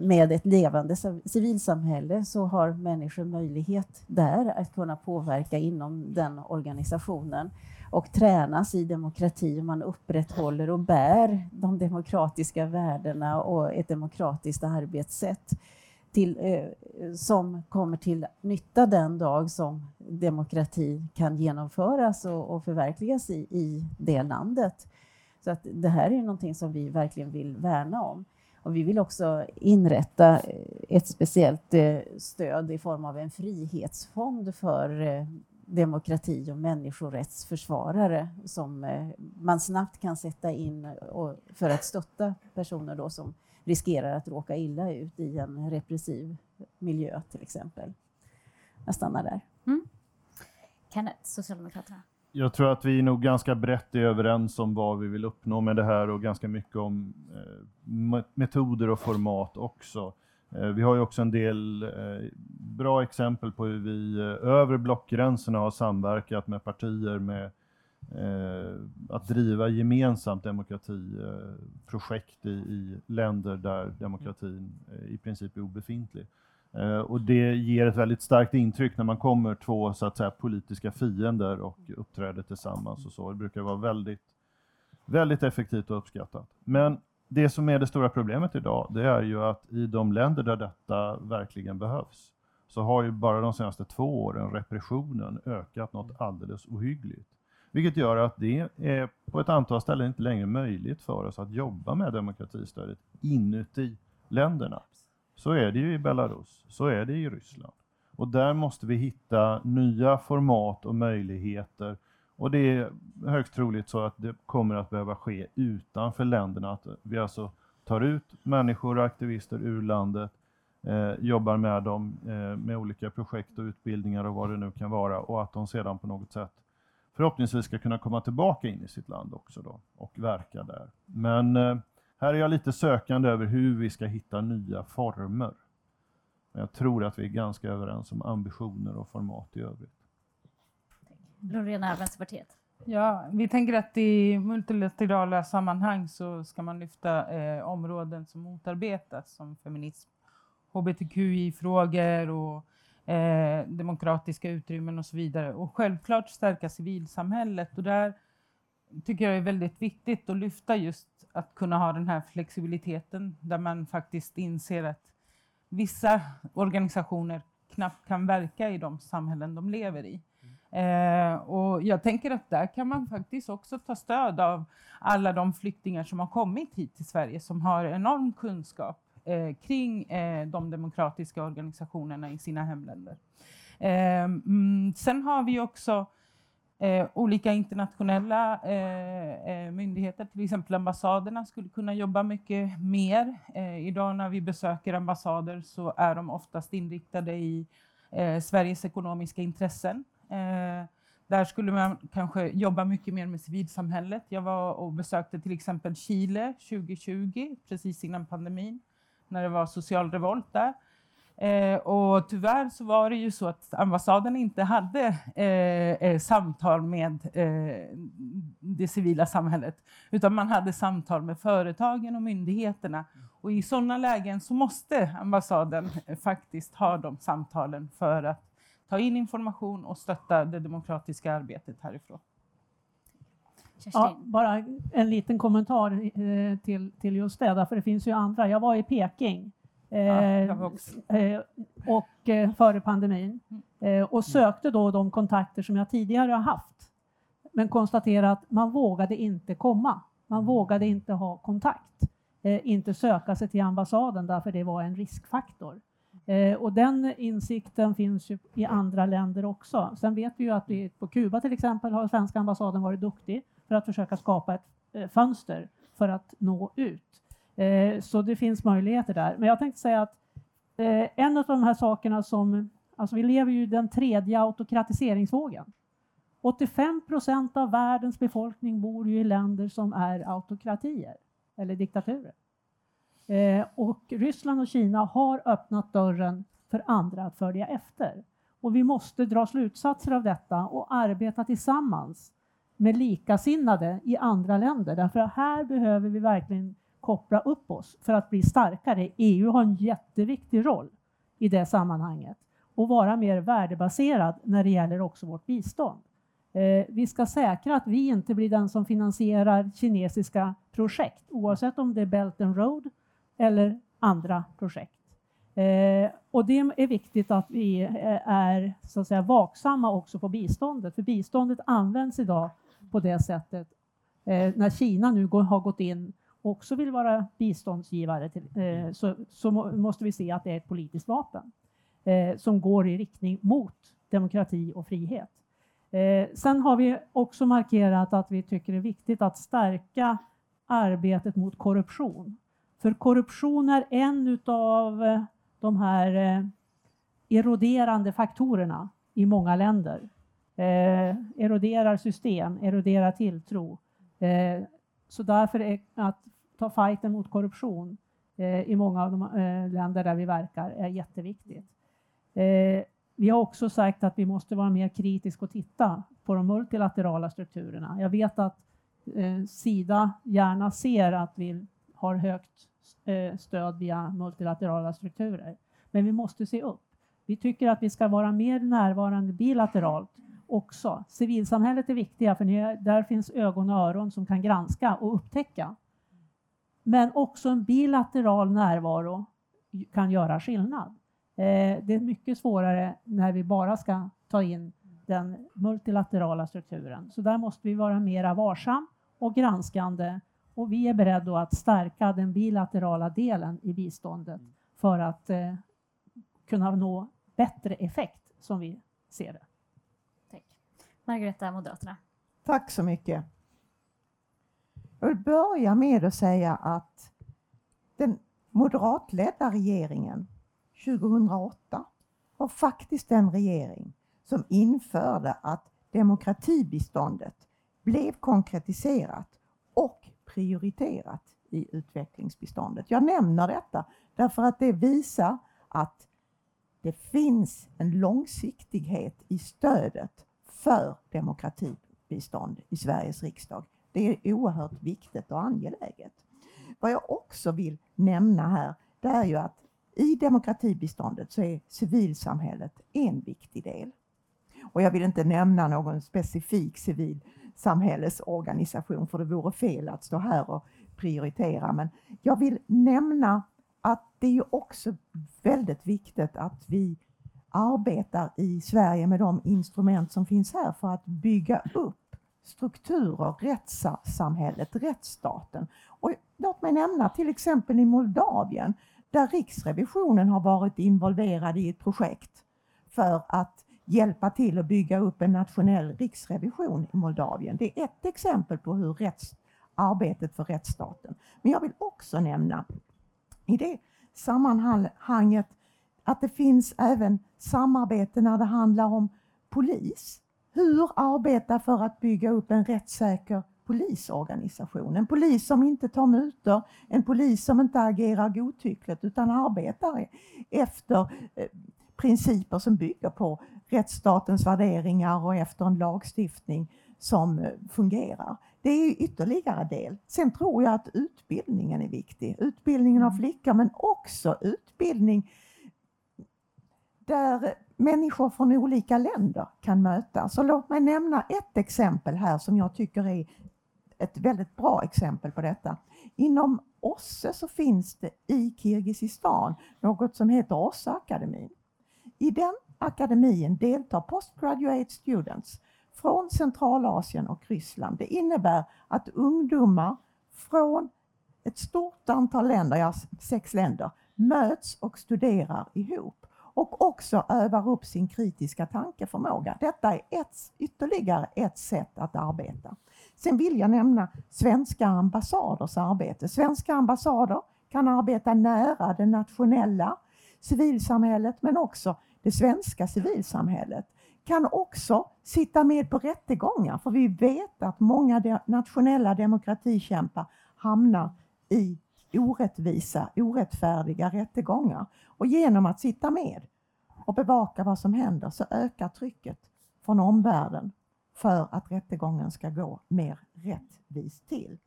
F: med ett levande civilsamhälle så har människor möjlighet där att kunna påverka inom den organisationen och tränas i demokrati och man upprätthåller och bär de demokratiska värdena och ett demokratiskt arbetssätt till, eh, som kommer till nytta den dag som demokrati kan genomföras och, och förverkligas i, i det landet. Så att det här är någonting som vi verkligen vill värna om. Och vi vill också inrätta eh, ett speciellt eh, stöd i form av en frihetsfond för eh, demokrati och människorättsförsvarare som eh, man snabbt kan sätta in för att stötta personer då som riskerar att råka illa ut i en repressiv miljö till exempel. Jag stannar där.
A: Kenneth, Socialdemokraterna.
E: Jag tror att vi är nog ganska brett är överens om vad vi vill uppnå med det här och ganska mycket om eh, me- metoder och format också. Eh, vi har ju också en del eh, bra exempel på hur vi eh, över blockgränserna har samverkat med partier med att driva gemensamt demokratiprojekt i, i länder där demokratin i princip är obefintlig. Och det ger ett väldigt starkt intryck när man kommer två så att säga, politiska fiender och uppträder tillsammans. och så. Det brukar vara väldigt, väldigt effektivt och uppskattat. Men det som är det stora problemet idag, det är ju att i de länder där detta verkligen behövs, så har ju bara de senaste två åren repressionen ökat något alldeles ohyggligt. Vilket gör att det är på ett antal ställen inte längre möjligt för oss att jobba med demokratistödet inuti länderna. Så är det ju i Belarus, så är det i Ryssland. Och där måste vi hitta nya format och möjligheter. Och det är högst troligt så att det kommer att behöva ske utanför länderna. Att vi alltså tar ut människor och aktivister ur landet, eh, jobbar med dem eh, med olika projekt och utbildningar och vad det nu kan vara och att de sedan på något sätt förhoppningsvis ska kunna komma tillbaka in i sitt land också då och verka där. Men eh, här är jag lite sökande över hur vi ska hitta nya former. Men jag tror att vi är ganska överens om ambitioner och format i övrigt.
A: Lorena, Vänsterpartiet.
D: Ja, vi tänker att i multilaterala sammanhang så ska man lyfta eh, områden som motarbetas som feminism, hbtqi-frågor och eh, demokratiska utrymmen och så vidare. Och självklart stärka civilsamhället. Och där tycker jag är väldigt viktigt att lyfta just att kunna ha den här flexibiliteten där man faktiskt inser att vissa organisationer knappt kan verka i de samhällen de lever i. Eh, och jag tänker att där kan man faktiskt också ta stöd av alla de flyktingar som har kommit hit till Sverige som har enorm kunskap eh, kring eh, de demokratiska organisationerna i sina hemländer. Eh, mm, sen har vi också eh, olika internationella eh, eh, myndigheter, till exempel ambassaderna skulle kunna jobba mycket mer. Eh, idag när vi besöker ambassader så är de oftast inriktade i eh, Sveriges ekonomiska intressen. Eh, där skulle man kanske jobba mycket mer med civilsamhället. Jag var och besökte till exempel Chile 2020, precis innan pandemin, när det var social revolt där. Eh, och tyvärr så var det ju så att ambassaden inte hade eh, eh samtal med eh, det civila samhället, utan man hade samtal med företagen och myndigheterna. Och i sådana lägen så måste ambassaden eh, faktiskt ha de samtalen för att ta in information och stötta det demokratiska arbetet härifrån.
A: Kerstin.
C: Ja, bara en liten kommentar eh, till, till just det, därför det finns ju andra. Jag var i Peking eh,
D: jag var
C: eh, och, eh, före pandemin eh, och sökte då de kontakter som jag tidigare har haft. Men konstaterade att man vågade inte komma. Man vågade inte ha kontakt. Eh, inte söka sig till ambassaden därför det var en riskfaktor. Eh, och den insikten finns ju i andra länder också. Sen vet vi ju att vi, på Kuba till exempel har svenska ambassaden varit duktig för att försöka skapa ett eh, fönster för att nå ut. Eh, så det finns möjligheter där. Men jag tänkte säga att eh, en av de här sakerna som, alltså vi lever ju i den tredje autokratiseringsvågen. 85 procent av världens befolkning bor ju i länder som är autokratier eller diktaturer. Eh, och Ryssland och Kina har öppnat dörren för andra att följa efter. Och vi måste dra slutsatser av detta och arbeta tillsammans med likasinnade i andra länder. Därför att här behöver vi verkligen koppla upp oss för att bli starkare. EU har en jätteviktig roll i det sammanhanget och vara mer värdebaserad när det gäller också vårt bistånd. Eh, vi ska säkra att vi inte blir den som finansierar kinesiska projekt oavsett om det är Belt and Road eller andra projekt. Eh, och det är viktigt att vi eh, är så att säga, vaksamma också på biståndet, för biståndet används idag på det sättet. Eh, när Kina nu går, har gått in och också vill vara biståndsgivare till, eh, så, så må, måste vi se att det är ett politiskt vapen eh, som går i riktning mot demokrati och frihet. Eh, sen har vi också markerat att vi tycker det är viktigt att stärka arbetet mot korruption. För korruption är en av eh, de här eh, eroderande faktorerna i många länder. Eh, eroderar system, eroderar tilltro. Eh, så därför är att ta fighten mot korruption eh, i många av de eh, länder där vi verkar är jätteviktigt. Eh, vi har också sagt att vi måste vara mer kritiska och titta på de multilaterala strukturerna. Jag vet att eh, Sida gärna ser att vi har högt eh, stöd via multilaterala strukturer. Men vi måste se upp. Vi tycker att vi ska vara mer närvarande bilateralt också. Civilsamhället är viktiga för där finns ögon och öron som kan granska och upptäcka. Men också en bilateral närvaro kan göra skillnad. Eh, det är mycket svårare när vi bara ska ta in den multilaterala strukturen. Så där måste vi vara mera varsam och granskande och vi är beredda att stärka den bilaterala delen i biståndet för att eh, kunna nå bättre effekt som vi ser det.
A: Tack. Margareta, Moderaterna.
B: Tack så mycket. Jag vill börja med att säga att den moderatledda regeringen 2008 var faktiskt den regering som införde att demokratibiståndet blev konkretiserat och prioriterat i utvecklingsbiståndet. Jag nämner detta därför att det visar att det finns en långsiktighet i stödet för demokratibistånd i Sveriges riksdag. Det är oerhört viktigt och angeläget. Vad jag också vill nämna här, det är ju att i demokratibiståndet så är civilsamhället en viktig del. Och jag vill inte nämna någon specifik civil samhällesorganisation för det vore fel att stå här och prioritera. Men jag vill nämna att det är också väldigt viktigt att vi arbetar i Sverige med de instrument som finns här för att bygga upp strukturer, rättssamhället, rättsstaten. Och låt mig nämna till exempel i Moldavien där Riksrevisionen har varit involverad i ett projekt för att hjälpa till att bygga upp en nationell riksrevision i Moldavien. Det är ett exempel på hur rätts, arbetet för rättsstaten. Men jag vill också nämna i det sammanhanget att det finns även samarbete när det handlar om polis. Hur arbeta för att bygga upp en rättssäker polisorganisation. En polis som inte tar mutor, en polis som inte agerar godtyckligt utan arbetar efter eh, principer som bygger på rättsstatens värderingar och efter en lagstiftning som eh, fungerar. Det är ytterligare del. Sen tror jag att utbildningen är viktig. Utbildningen av mm. flickor men också utbildning där människor från olika länder kan mötas. Så låt mig nämna ett exempel här som jag tycker är ett väldigt bra exempel på detta. Inom OSSE så finns det i Kirgizistan något som heter OSSE-akademin. I den akademin deltar postgraduate students från Centralasien och Ryssland. Det innebär att ungdomar från ett stort antal länder, ja sex länder, möts och studerar ihop och också övar upp sin kritiska tankeförmåga. Detta är ett, ytterligare ett sätt att arbeta. Sen vill jag nämna svenska ambassaders arbete. Svenska ambassader kan arbeta nära det nationella civilsamhället men också det svenska civilsamhället kan också sitta med på rättegångar för vi vet att många de nationella demokratikämpar hamnar i orättvisa, orättfärdiga rättegångar. Och genom att sitta med och bevaka vad som händer så ökar trycket från omvärlden för att rättegången ska gå mer rättvist till.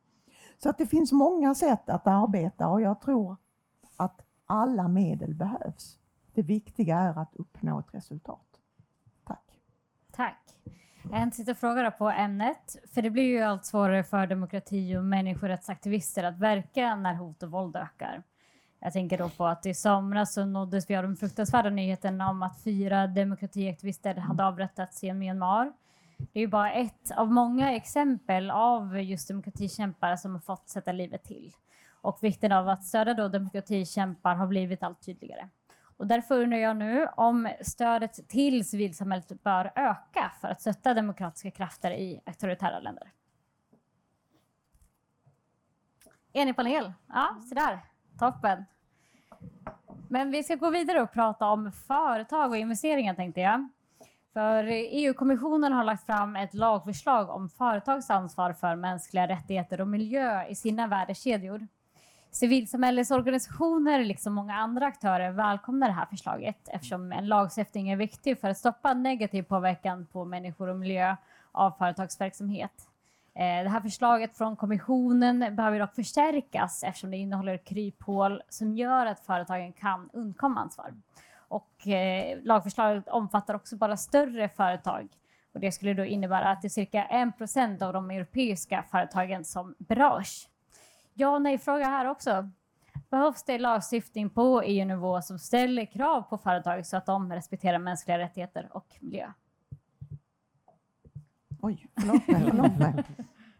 B: Så att det finns många sätt att arbeta och jag tror att alla medel behövs. Det viktiga är att uppnå ett resultat. Tack.
A: Tack. En sista fråga på ämnet. För det blir ju allt svårare för demokrati och människorättsaktivister att verka när hot och våld ökar. Jag tänker då på att i somras så nåddes vi av den fruktansvärda nyheten om att fyra demokratiaktivister hade avrättats i Myanmar. Det är ju bara ett av många exempel av just demokratikämpar som har fått sätta livet till. Och vikten av att stödja då demokratikämpar har blivit allt tydligare. Och därför undrar jag nu om stödet till civilsamhället bör öka för att stötta demokratiska krafter i auktoritära länder. Enig panel? Ja, så där. Toppen. Men vi ska gå vidare och prata om företag och investeringar tänkte jag. För EU-kommissionen har lagt fram ett lagförslag om företags ansvar för mänskliga rättigheter och miljö i sina värdekedjor. Civilsamhällesorganisationer, liksom många andra aktörer, välkomnar det här förslaget eftersom en lagstiftning är viktig för att stoppa negativ påverkan på människor och miljö av företagsverksamhet. Eh, det här förslaget från kommissionen behöver dock förstärkas eftersom det innehåller kryphål som gör att företagen kan undkomma ansvar. Och eh, lagförslaget omfattar också bara större företag och det skulle då innebära att det är cirka 1 av de europeiska företagen som berörs. Ja och nej-fråga här också. Behövs det lagstiftning på EU-nivå som ställer krav på företag så att de respekterar mänskliga rättigheter och miljö?
B: Oj, förlåt mig. Förlåt mig.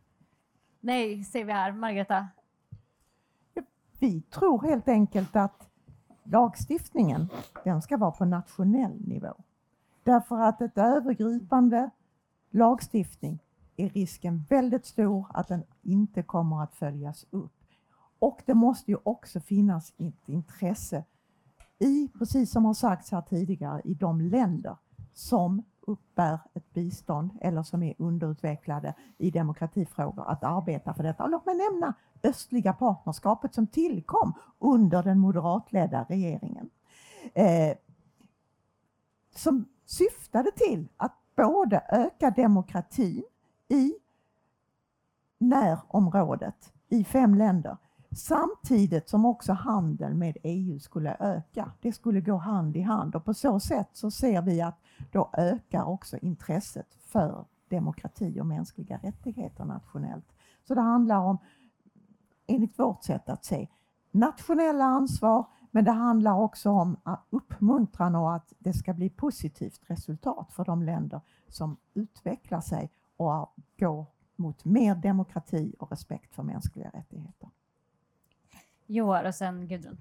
A: Nej, säger vi här. Margareta?
B: Vi tror helt enkelt att lagstiftningen, den ska vara på nationell nivå. Därför att ett övergripande lagstiftning är risken väldigt stor att den inte kommer att följas upp. Och det måste ju också finnas ett intresse i, precis som har sagts här tidigare, i de länder som uppbär ett bistånd eller som är underutvecklade i demokratifrågor att arbeta för detta. Och låt mig nämna östliga partnerskapet som tillkom under den moderatledda regeringen. Eh, som syftade till att både öka demokratin i närområdet i fem länder samtidigt som också handeln med EU skulle öka. Det skulle gå hand i hand och på så sätt så ser vi att då ökar också intresset för demokrati och mänskliga rättigheter nationellt. Så det handlar om, enligt vårt sätt att se, nationella ansvar men det handlar också om uppmuntran och att det ska bli positivt resultat för de länder som utvecklar sig och går mot mer demokrati och respekt för mänskliga rättigheter.
A: Joar och sen Gudrun.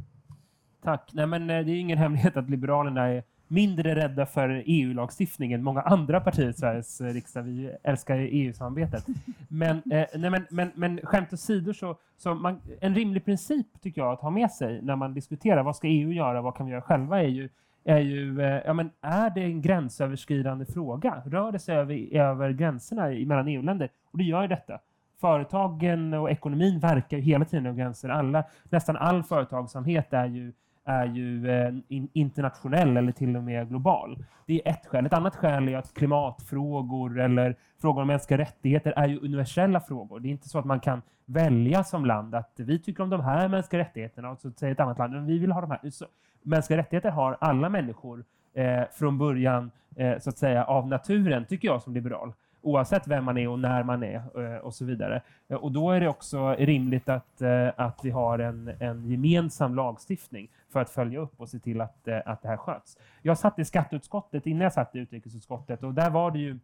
G: Tack. Nej, men, eh, det är ingen hemlighet att Liberalerna är mindre rädda för EU-lagstiftning än många andra partier i Sveriges eh, riksdag. Vi älskar EU-samarbetet. Men, eh, nej, men, men, men skämt åsido, så, så man, en rimlig princip tycker jag att ha med sig när man diskuterar vad ska EU göra, vad kan vi göra själva, är ju är ju, eh, ja men är det en gränsöverskridande fråga? Rör det sig över, över gränserna mellan EU-länder? Och det gör ju detta. Företagen och ekonomin verkar ju hela tiden över gränser. Alla, nästan all företagsamhet är ju, är ju eh, internationell eller till och med global. Det är ett skäl. Ett annat skäl är att klimatfrågor eller frågor om mänskliga rättigheter är ju universella frågor. Det är inte så att man kan välja som land att vi tycker om de här mänskliga rättigheterna och så säger ett annat land att vi vill ha de här. Så, mänskliga rättigheter har alla människor eh, från början, eh, så att säga, av naturen, tycker jag som liberal. Oavsett vem man är och när man är eh, och så vidare. Eh, och då är det också rimligt att, eh, att vi har en, en gemensam lagstiftning för att följa upp och se till att, eh, att det här sköts. Jag satt i skatteutskottet innan jag satt i utrikesutskottet och där var det ju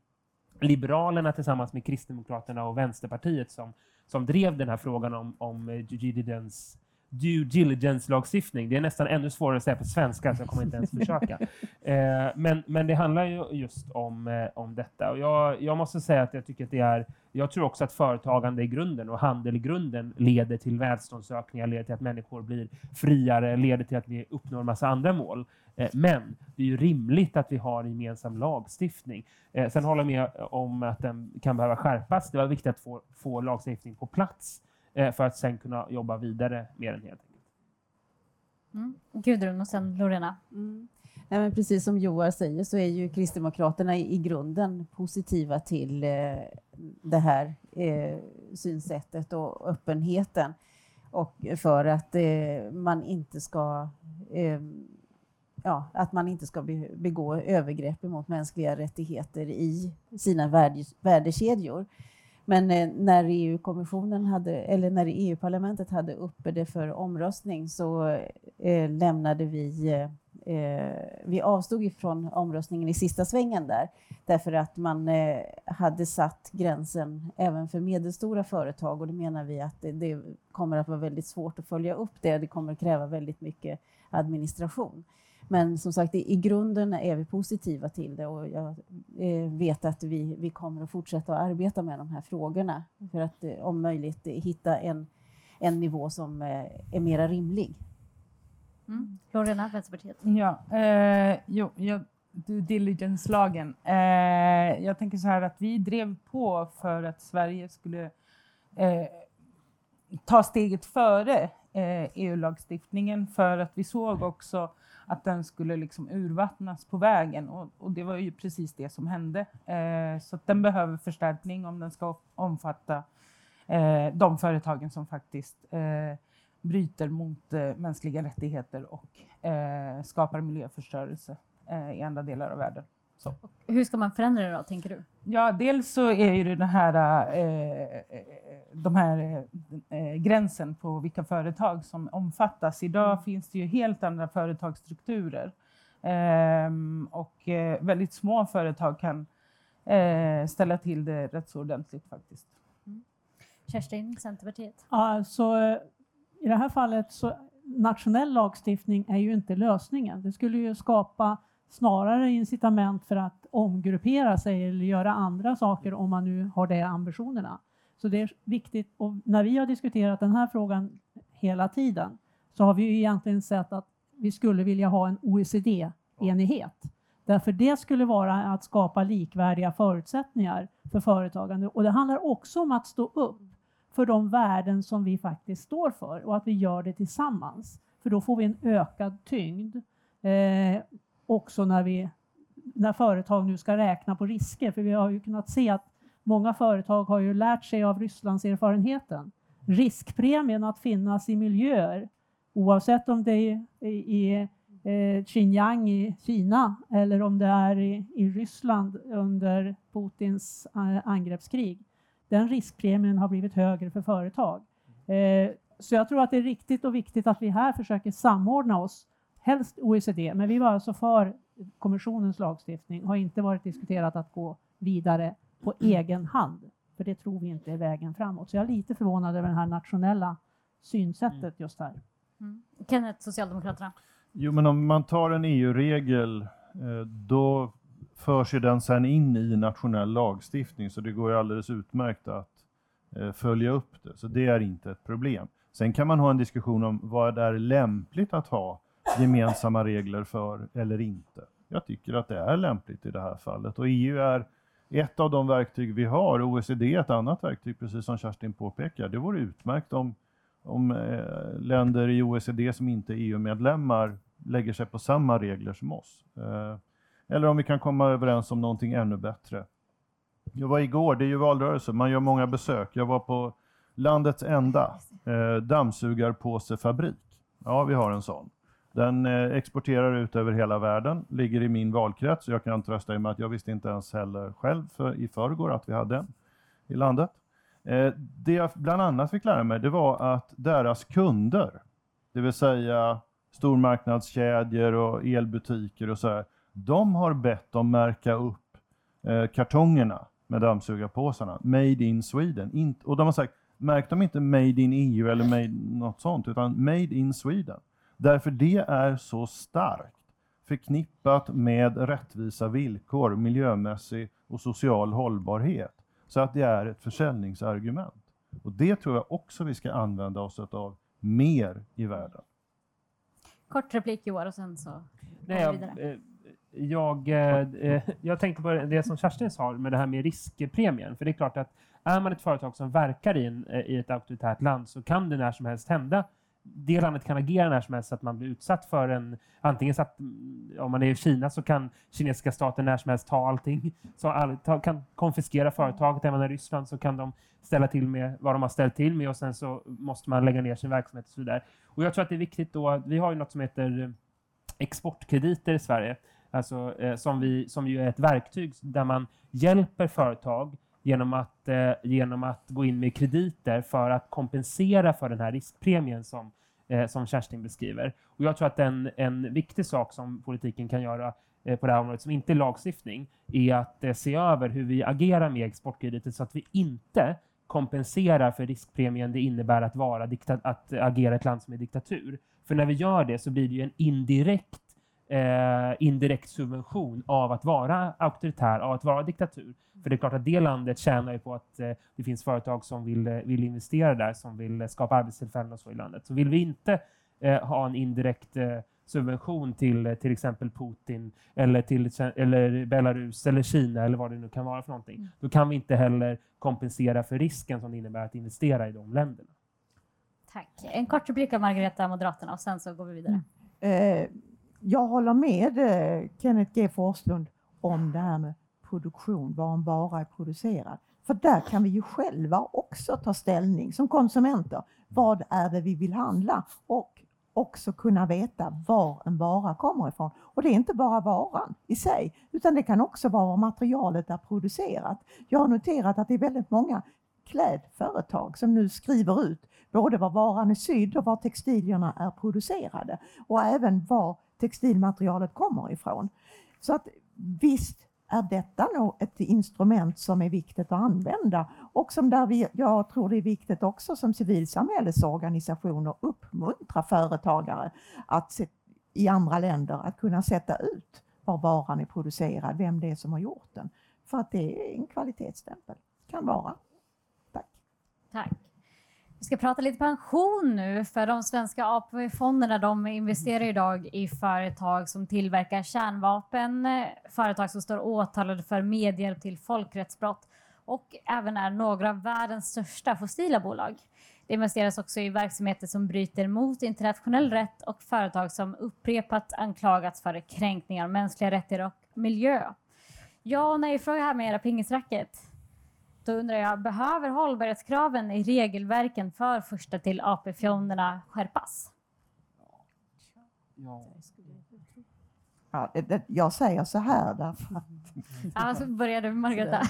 G: Liberalerna tillsammans med Kristdemokraterna och Vänsterpartiet som, som drev den här frågan om, om due diligence due diligence-lagstiftning. Det är nästan ännu svårare att säga på svenska, så jag kommer inte ens försöka. Eh, men, men det handlar ju just om, eh, om detta. Och jag, jag måste säga att jag tycker att det är jag tror också att företagande i grunden och handel i grunden leder till välståndsökningar, leder till att människor blir friare, leder till att vi uppnår en massa andra mål. Eh, men det är ju rimligt att vi har en gemensam lagstiftning. Eh, sen håller jag med om att den kan behöva skärpas. Det var viktigt att få, få lagstiftning på plats för att sen kunna jobba vidare med den helt enkelt.
A: Mm. Gudrun och sen Lorena.
F: Mm. Nej, men precis som Joar säger så är ju Kristdemokraterna i, i grunden positiva till eh, det här eh, synsättet och öppenheten och för att eh, man inte ska eh, ja, att man inte ska begå övergrepp mot mänskliga rättigheter i sina värdekedjor. Men eh, när EU-kommissionen hade, eller när EU-parlamentet hade uppe det för omröstning så eh, lämnade vi eh, eh, vi avstod ifrån omröstningen i sista svängen där, därför att man eh, hade satt gränsen även för medelstora företag och det menar vi att det, det, kommer att vara väldigt svårt att följa upp det. Det kommer att kräva väldigt mycket administration. Men som sagt, i, i grunden är vi positiva till det och jag eh, vet att vi, vi kommer att fortsätta att arbeta med de här frågorna för att eh, om möjligt hitta en, en nivå som eh, är mera rimlig.
A: Mm. Lorena, Vänsterpartiet.
D: Ja, eh, jo, jag, due diligence-lagen. Eh, jag tänker så här att vi drev på för att Sverige skulle eh, ta steget före eh, EU-lagstiftningen för att vi såg också att den skulle liksom urvattnas på vägen och, och det var ju precis det som hände. Eh, så den behöver förstärkning om den ska omfatta eh, de företagen som faktiskt eh, bryter mot eh, mänskliga rättigheter och eh, skapar miljöförstörelse eh, i andra delar av världen. Så.
A: Hur ska man förändra det då, tänker du?
D: Ja, dels så är ju det här, eh, de här eh, gränsen på vilka företag som omfattas. Idag mm. finns det ju helt andra företagsstrukturer ehm, och eh, väldigt små företag kan eh, ställa till det rätt så ordentligt faktiskt. Mm.
A: Kerstin, Centerpartiet?
C: Alltså, i det här fallet så nationell lagstiftning är ju inte lösningen. Det skulle ju skapa snarare incitament för att omgruppera sig eller göra andra saker om man nu har de ambitionerna. Så det är viktigt och när vi har diskuterat den här frågan hela tiden så har vi ju egentligen sett att vi skulle vilja ha en OECD-enighet. Därför det skulle vara att skapa likvärdiga förutsättningar för företagande och det handlar också om att stå upp för de värden som vi faktiskt står för och att vi gör det tillsammans. För då får vi en ökad tyngd eh, också när, vi, när företag nu ska räkna på risker. För vi har ju kunnat se att många företag har ju lärt sig av Rysslands erfarenheten. Riskpremien att finnas i miljöer, oavsett om det är i, i eh, Xinjiang i Kina eller om det är i, i Ryssland under Putins eh, angreppskrig, den riskpremien har blivit högre för företag. Eh, så jag tror att det är riktigt och viktigt att vi här försöker samordna oss, helst OECD, men vi var alltså för kommissionens lagstiftning, har inte varit diskuterat att gå vidare på egen hand, för det tror vi inte är vägen framåt. Så jag är lite förvånad över det här nationella synsättet mm. just här.
A: Mm. Kenneth, Socialdemokraterna?
E: Jo, men om man tar en EU-regel, eh, då förs ju den sen in i nationell lagstiftning, så det går ju alldeles utmärkt att eh, följa upp det. Så det är inte ett problem. Sen kan man ha en diskussion om vad det är lämpligt att ha gemensamma regler för eller inte. Jag tycker att det är lämpligt i det här fallet och EU är ett av de verktyg vi har. OECD är ett annat verktyg, precis som Kerstin påpekar. Det vore utmärkt om, om eh, länder i OECD som inte är EU-medlemmar lägger sig på samma regler som oss. Eh, eller om vi kan komma överens om någonting ännu bättre. Jag var igår, det är ju valrörelse, man gör många besök. Jag var på landets enda eh, dammsugarpåsefabrik. Ja, vi har en sån. Den eh, exporterar ut över hela världen, ligger i min valkrets. Jag kan trösta er med att jag visste inte ens heller själv för, i förrgår att vi hade en i landet. Eh, det jag bland annat fick lära mig det var att deras kunder, det vill säga stormarknadskedjor och elbutiker och så här, de har bett dem märka upp eh, kartongerna med dammsugarpåsarna, Made in Sweden. Och de har sagt, Märk dem inte Made in EU eller made något sånt, utan Made in Sweden. Därför det är så starkt förknippat med rättvisa villkor, miljömässig och social hållbarhet. Så att det är ett försäljningsargument. Och det tror jag också vi ska använda oss av mer i världen.
A: Kort replik Joar och sen så
G: Nej, jag,
A: vidare.
G: eh, jag, eh, eh, jag tänkte på det som Kerstin sa med det här med riskpremien. För det är klart att är man ett företag som verkar i, en, i ett auktoritärt land så kan det när som helst hända det landet kan agera när som helst så att man blir utsatt för en, antingen så att mm, om man är i Kina så kan kinesiska staten när som helst ta allting, så all, ta, kan konfiskera företaget, även i Ryssland så kan de ställa till med vad de har ställt till med och sen så måste man lägga ner sin verksamhet och så vidare. Och jag tror att det är viktigt då, vi har ju något som heter eh, exportkrediter i Sverige, alltså, eh, som, vi, som ju är ett verktyg där man hjälper företag genom att, eh, genom att gå in med krediter för att kompensera för den här riskpremien som, eh, som Kerstin beskriver. Och jag tror att en, en viktig sak som politiken kan göra eh, på det här området, som inte är lagstiftning, är att eh, se över hur vi agerar med exportkrediter så att vi inte kompenserar för riskpremien det innebär att, vara dikta- att agera i ett land som är diktatur. För när vi gör det så blir det ju en indirekt eh, indirekt subvention av att vara auktoritär, av att vara diktatur. För det är klart att det landet tjänar ju på att eh, det finns företag som vill, eh, vill investera där, som vill eh, skapa arbetstillfällen och så i landet. Så vill vi inte eh, ha en indirekt eh, subvention till till exempel Putin eller till eller Belarus eller Kina eller vad det nu kan vara för någonting,
A: Mm.
G: då kan vi inte heller kompensera för risken som det innebär att investera i de länderna.
A: Tack. En kort replik av Margareta, Moderaterna, och sen så går vi vidare.
B: Eh, jag håller med eh, Kenneth G Forslund om det här med produktion, var en vara är producerad. För där kan vi ju själva också ta ställning som konsumenter. Vad är det vi vill handla? Och också kunna veta var en vara kommer ifrån. Och det är inte bara varan i sig, utan det kan också vara var materialet är producerat. Jag har noterat att det är väldigt många klädföretag som nu skriver ut både var varan är sydd och var textilierna är producerade och även var textilmaterialet kommer ifrån. Så att visst är detta nog ett instrument som är viktigt att använda och som där vi, jag tror det är viktigt också som civilsamhällesorganisationer uppmuntra företagare att se, i andra länder att kunna sätta ut var varan är producerad, vem det är som har gjort den. För att det är en kvalitetsstämpel, kan vara. Tack.
A: Tack. Vi ska prata lite pension nu, för de svenska AP-fonderna de investerar idag i företag som tillverkar kärnvapen, eh, företag som står åtalade för medhjälp till folkrättsbrott och även är några av världens största fossila bolag. Det investeras också i verksamheter som bryter mot internationell rätt och företag som upprepat anklagats för kränkningar av mänskliga rättigheter och miljö. Ja och nej-fråga här med era pingisracket. Då undrar jag, behöver hållbarhetskraven i regelverken för första till AP-fonderna skärpas?
B: Ja, det, det, jag säger så här därför att
A: Ja, så började vi Margareta.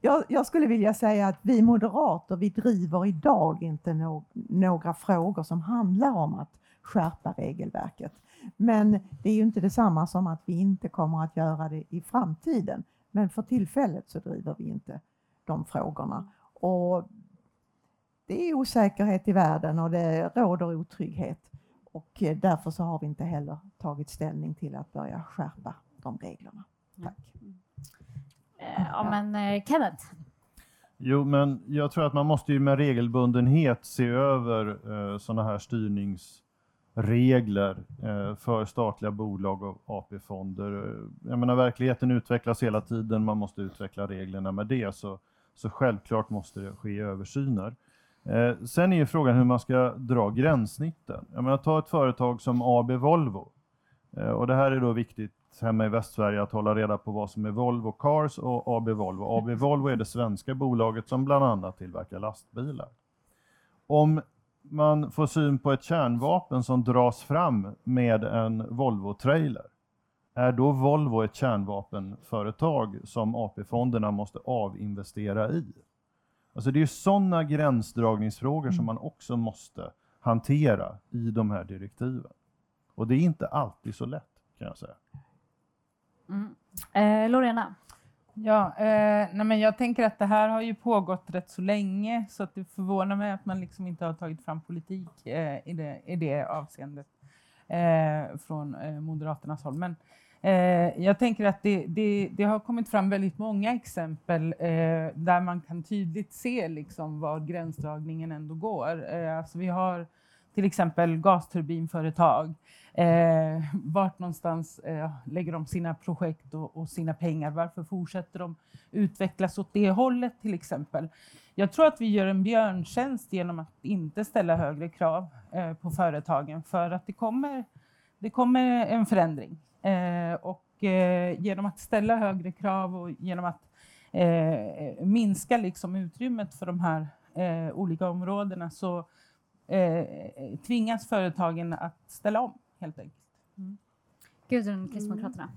B: jag, jag skulle vilja säga att vi moderater, vi driver idag inte no, några frågor som handlar om att skärpa regelverket. Men det är ju inte detsamma som att vi inte kommer att göra det i framtiden. Men för tillfället så driver vi inte de frågorna. Och det är osäkerhet i världen och det råder otrygghet. Och eh, därför så har vi inte heller tagit ställning till att börja skärpa de reglerna. Tack.
A: Eh, Ja, men eh, Kenneth,
E: Jo, men jag tror att man måste ju med regelbundenhet se över eh, sådana här regler eh, för statliga bolag och AP-fonder. Eh, jag menar, verkligheten utvecklas hela tiden, man måste utveckla reglerna med det, så, så självklart måste det ske översyner. Eh, sen är ju frågan hur man ska dra gränssnitten. Jag menar, ta ett företag som AB Volvo. Eh, och det här är då viktigt hemma i Västsverige att hålla reda på vad som är Volvo Cars och AB Volvo. AB Volvo är det svenska bolaget som bland annat tillverkar lastbilar. Om man får syn på ett kärnvapen som dras fram med en Volvo-trailer, är då Volvo ett kärnvapenföretag som AP-fonderna måste avinvestera i? Alltså det är sådana gränsdragningsfrågor som man också måste hantera i de här direktiven. Och det är inte alltid så lätt kan jag säga.
A: mm. eh, Lorena.
D: Ja, eh, nej men jag tänker att det här har ju pågått rätt så länge så att det förvånar mig att man liksom inte har tagit fram politik eh, i, det, i det avseendet eh, från eh, Moderaternas håll. Men eh, jag tänker att det, det, det, har kommit fram väldigt många exempel eh, där man kan tydligt se liksom var gränsdragningen ändå går. Eh, alltså vi har till exempel gasturbinföretag Eh, vart någonstans eh, lägger de sina projekt och, och, sina pengar? Varför fortsätter de utvecklas åt det hållet till exempel? Jag tror att vi gör en björntjänst genom att inte ställa högre krav eh, på företagen för att det kommer, det kommer en förändring. Eh, och eh, genom att ställa högre krav och genom att eh, minska liksom utrymmet för de här eh, olika områdena så tvingas företagen att ställa om helt enkelt. Mm.
A: Gudrun, Kristdemokraterna. Mm.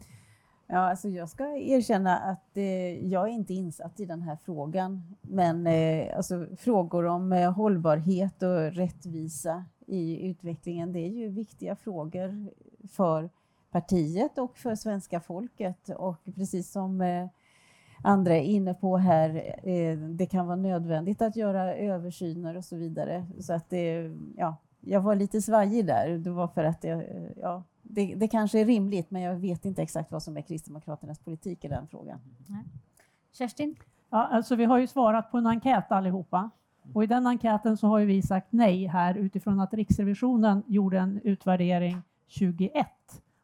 F: Ja, alltså jag ska erkänna att eh, jag är inte insatt i den här frågan. Men eh, alltså, frågor om eh, hållbarhet och rättvisa i utvecklingen, det är ju viktiga frågor för partiet och för svenska folket. Och precis som eh, andra är inne på här, eh, det kan vara nödvändigt att göra översyner och så vidare. Så att det, ja, jag var lite svajig där. Det var för att det, ja, det, det, kanske är rimligt, men jag vet inte exakt vad som är Kristdemokraternas politik i den frågan. Nej.
A: Kerstin?
C: Ja, alltså vi har ju svarat på en enkät allihopa. Och I den enkäten så har vi sagt nej här utifrån att Riksrevisionen gjorde en utvärdering 21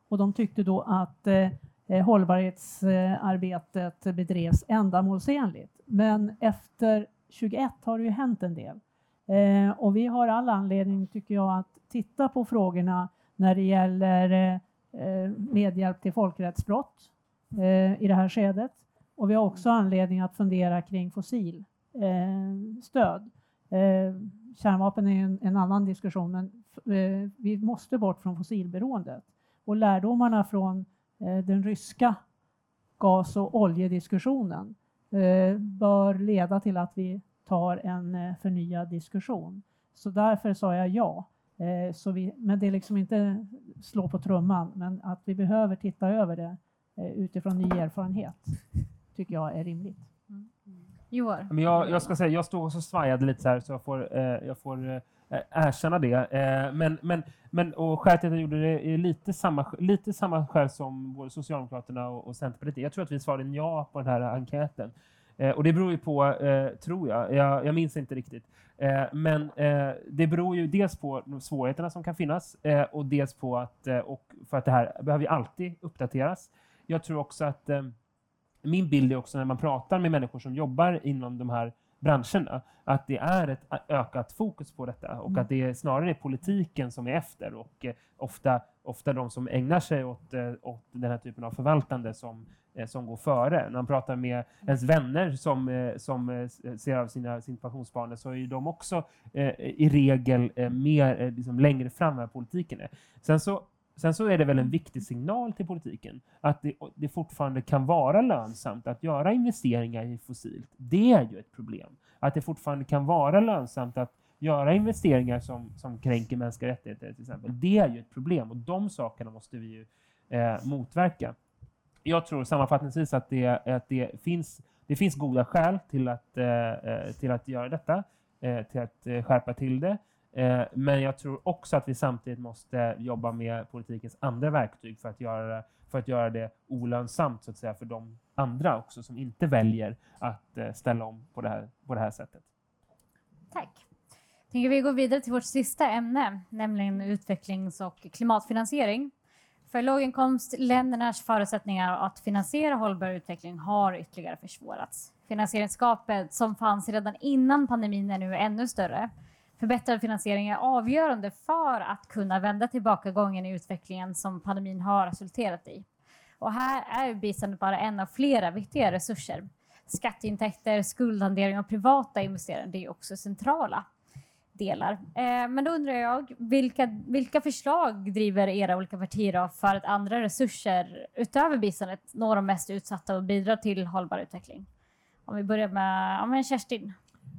C: och de tyckte då att eh, Eh, hållbarhetsarbetet bedrevs ändamålsenligt. Men efter 21 har det ju hänt en del. Eh, och vi har all anledning, tycker jag, att titta på frågorna när det gäller eh, medhjälp till folkrättsbrott i det här skedet. Och vi har också anledning att fundera kring fossilstöd. Kärnvapen är en, en annan diskussion, men vi måste bort från fossilberoendet. Och lärdomarna från den ryska gas och oljediskussionen bör leda till att vi tar en eh, förnyad diskussion. Så därför sa jag ja. Eh, så vi, men det är liksom inte slå på trumman, men att vi behöver titta över det eh, utifrån ny erfarenhet tycker jag är rimligt. Mm.
A: Joar?
G: Men jag, jag ska säga, jag stod och så svajade lite så här, så jag får, eh, jag får eh, Eh, erkänna det. Eh, men, men, men, och skälet till att jag gjorde det är lite samma, lite samma skäl som både Socialdemokraterna och, och Centerpartiet. Jag tror att vi svarade ja på den här enkäten. Eh, och det beror ju på, tror jag, jag, jag, minns inte riktigt, men det beror ju dels på de svårigheterna som kan finnas och dels på att, och för att det här behöver ju alltid uppdateras. Jag tror också att min bild är också när man pratar med människor som jobbar inom de här branscherna, att det är ett ökat fokus på detta och mm. att det är snarare är politiken som är efter och ofta, ofta de som ägnar sig åt, åt den här typen av förvaltande som Eh, som går före. När man pratar med ens vänner som, eh, som eh, ser av sina, sin pensionssparande så är de också i regel mer liksom, längre fram än politiken är. Sen så Sen så är det väl en viktig signal till politiken att det, det, fortfarande kan vara lönsamt att göra investeringar i fossilt. Det är ju ett problem. Att det fortfarande kan vara lönsamt att göra investeringar som, som kränker mänskliga rättigheter till exempel. Det är ju ett problem och de sakerna måste vi ju eh, motverka jag tror sammanfattningsvis att det, att det, finns, det finns goda skäl till att, eh, eh till att göra detta, eh, till att eh, skärpa till det. Eh, men jag tror också att vi samtidigt måste jobba med politikens andra verktyg för att göra, för att göra det olönsamt så att säga, för de andra också som inte väljer att eh, ställa om på det här, på det här sättet.
A: Tack. Tänker vi går vidare till vårt sista ämne, nämligen utvecklings och klimatfinansiering. För låginkomstländernas förutsättningar att finansiera hållbar utveckling har ytterligare försvårats. Finansieringsgapet som fanns redan innan pandemin är nu ännu större. Förbättrad finansiering är avgörande för att kunna vända tillbakagången i utvecklingen som pandemin har resulterat i. Och här är biståndet bara en av flera viktiga resurser. Skatteintäkter, skuldhantering och privata investerare det är också centrala delar. Eh, men då undrar jag, vilka, vilka förslag driver era olika partier för att andra resurser utöver biståndet når de mest utsatta och bidrar till hållbar utveckling? Om vi börjar med, ja, Kerstin.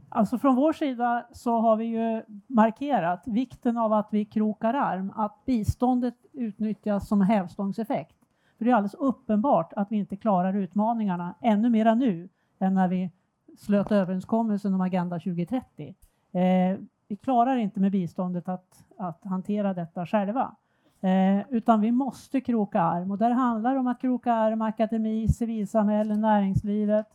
C: Alltså från vår sida så har vi ju markerat vikten av att vi krokar arm, att biståndet utnyttjas som hävstångseffekt För det är alldeles uppenbart att vi inte klarar utmaningarna ännu mera nu än när vi slöt överenskommelsen om Agenda 2030. Eh, vi klarar inte med biståndet att, att hantera detta själva. Eh, utan vi måste kroka arm och där handlar det om att kroka arm akademi, civilsamhälle, näringslivet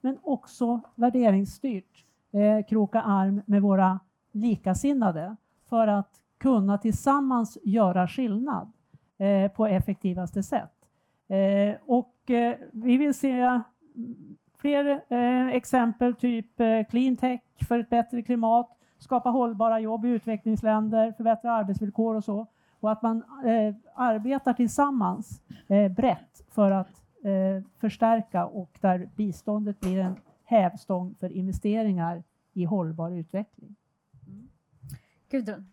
C: men också värderingsstyrt eh, kroka arm med våra likasinnade för att kunna tillsammans göra skillnad eh, på effektivaste sätt. Eh, och eh, vi vill se mm, fler eh, exempel, typ eh, clean tech för ett bättre klimat, skapa hållbara jobb i utvecklingsländer, förbättra arbetsvillkor och så. Och att man eh, arbetar tillsammans eh, brett för att eh, förstärka och där biståndet blir en hävstång för investeringar i hållbar utveckling.
A: Gudrun?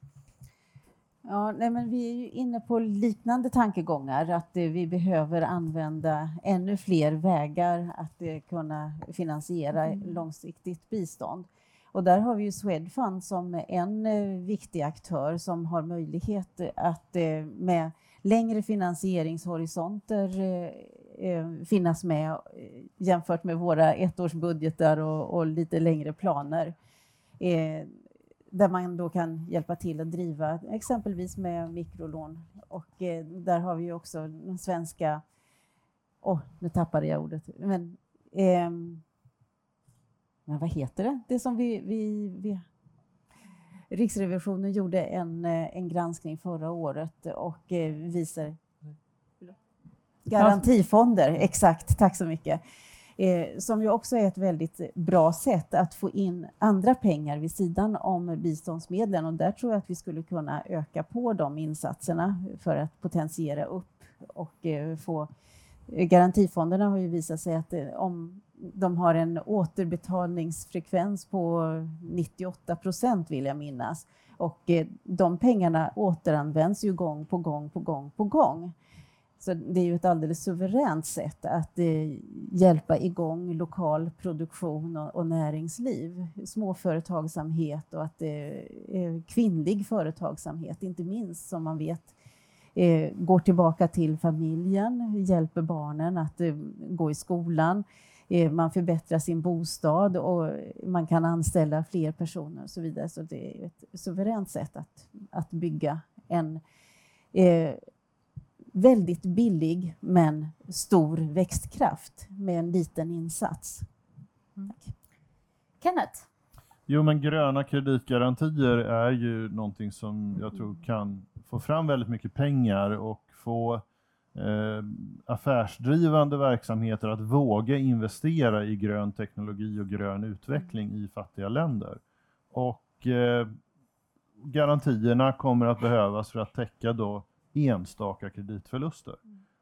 F: Ja, nej, men vi är ju inne på liknande tankegångar, att eh, vi behöver använda ännu fler vägar att eh, kunna finansiera långsiktigt bistånd. Och där har vi ju Swedfund som en eh, viktig aktör som har möjlighet att eh, med längre finansieringshorisonter eh, finnas med eh, jämfört med våra ettårsbudgetar och, och lite längre planer. Eh, där man då kan hjälpa till att driva exempelvis med mikrolån. Och eh, där har vi ju också den svenska... Åh, oh, nu tappade jag ordet. Men, ehm, men vad heter det? Det som vi, vi, vi Riksrevisionen gjorde en, eh, en granskning förra året och eh, visar Garantifonder, exakt. Tack så mycket. Eh, som ju också är ett väldigt bra sätt att få in andra pengar vid sidan om biståndsmedlen och där tror jag att vi skulle kunna öka på de insatserna för att potentiera upp och eh, få eh, Garantifonderna har ju visat sig att eh, om de har en återbetalningsfrekvens på 98 procent vill jag minnas och eh, de pengarna återanvänds ju gång på gång på gång på gång. Så det är ju ett alldeles suveränt sätt att eh, hjälpa igång lokal produktion och, och näringsliv, småföretagsamhet och att eh, eh, kvinnlig företagsamhet, inte minst som man vet eh, går tillbaka till familjen, hjälper barnen att eh, gå i skolan, eh, man förbättrar sin bostad och man kan anställa fler personer och så vidare. Så det är ett suveränt sätt att, att bygga en eh, väldigt billig men stor växtkraft med en liten insats.
A: Mm. Kenneth?
E: Jo, men gröna kreditgarantier är ju någonting som jag tror kan få fram väldigt mycket pengar och få eh, affärsdrivande verksamheter att våga investera i grön teknologi och grön utveckling i fattiga länder. Och eh, garantierna kommer att behövas för att täcka då enstaka kreditförluster.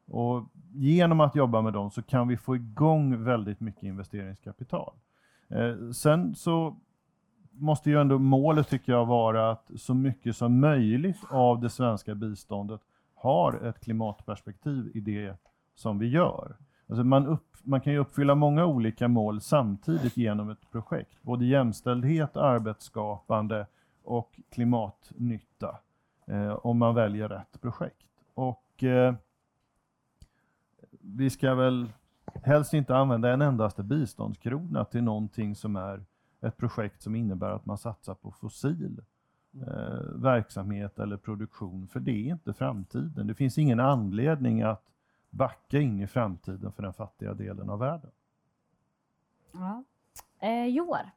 E: Och genom att jobba med dem så kan vi få igång väldigt mycket investeringskapital. Eh, sen så måste ju ändå målet tycker jag vara att så mycket som möjligt av det svenska biståndet har ett klimatperspektiv i det som vi gör. Alltså man, upp, man kan ju uppfylla många olika mål samtidigt genom ett projekt. Både jämställdhet, arbetsskapande och klimatnytta om man väljer rätt projekt. Och eh, vi ska väl helst inte använda en endaste biståndskrona till någonting som är ett projekt som innebär att man satsar på fossil eh, verksamhet eller produktion, för det är inte framtiden. Det finns ingen anledning att backa in i framtiden för den fattiga delen av världen.
A: Ja. Eh, Joar?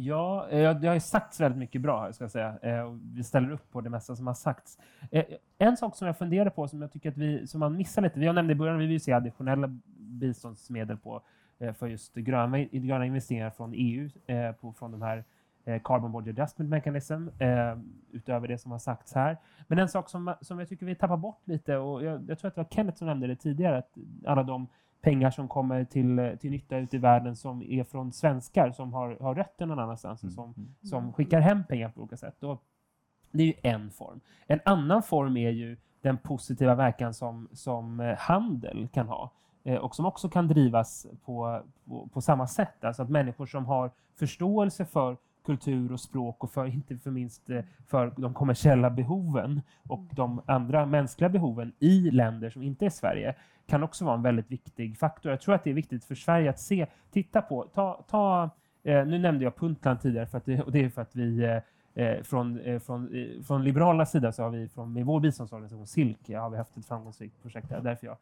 G: Ja, eh, det har ju sagts väldigt mycket bra här, ska jag säga. Eh, vi ställer upp på det mesta som har sagts. Eh, en sak som jag funderar på, som jag tycker att vi, som man missar lite, vi har nämnt i början, vi vill se additionella biståndsmedel på, eh, för just gröna, gröna investeringar från EU, eh, på, från de här Carbon Border Adjustment Mechanism, utöver det som har sagts här. Men en sak som, som jag tycker vi tappar bort lite, och jag, jag tror att det var Kenneth som nämnde det tidigare, att alla de pengar som kommer till, till nytta ute i världen som är från svenskar som har, har rötter någon annanstans och som,
E: Mm.
G: som skickar hem pengar på olika sätt. Och det är ju en form. En annan form är ju den positiva verkan som, som eh, handel kan ha eh, och som också kan drivas på, på, på samma sätt. Alltså att människor som har förståelse för kultur och språk och för, inte för minst eh, för de kommersiella behoven och de andra mänskliga behoven i länder som inte är Sverige kan också vara en väldigt viktig faktor. Jag tror att det är viktigt för Sverige att se, titta på, ta, ta eh, nu nämnde jag Puntland tidigare för att det, och det är för att vi eh, eh från, eh, från, från Liberalernas sida så har vi från, med vår biståndsorganisation Silke har vi haft ett framgångsrikt projekt där, därför jag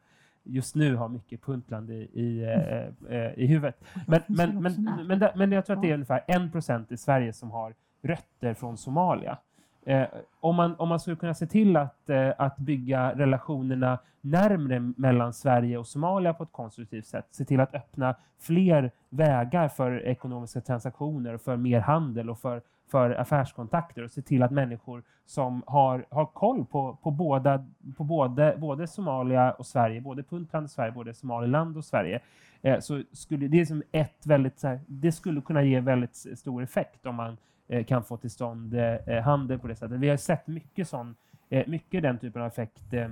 G: just nu har mycket Puntland i, i, eh, eh, i huvudet. Men, men, men, men, men, jag tror att det är ungefär en procent i Sverige som har rötter från Somalia. Eh, om, man, om man skulle kunna se till att, eh, att bygga relationerna närmre mellan Sverige och Somalia på ett konstruktivt sätt, se till att öppna fler vägar för ekonomiska transaktioner, för mer handel och för för affärskontakter och se till att människor som har, har koll på, på, båda, på både, både Somalia och Sverige, både Puntland och Sverige, både Somaliland och Sverige, eh, så skulle det, är som ett väldigt, här, det skulle kunna ge väldigt stor effekt om man eh, kan få till stånd eh, eh, handel på det sättet. Vi har sett mycket, sån, eh, mycket den typen av effekt eh,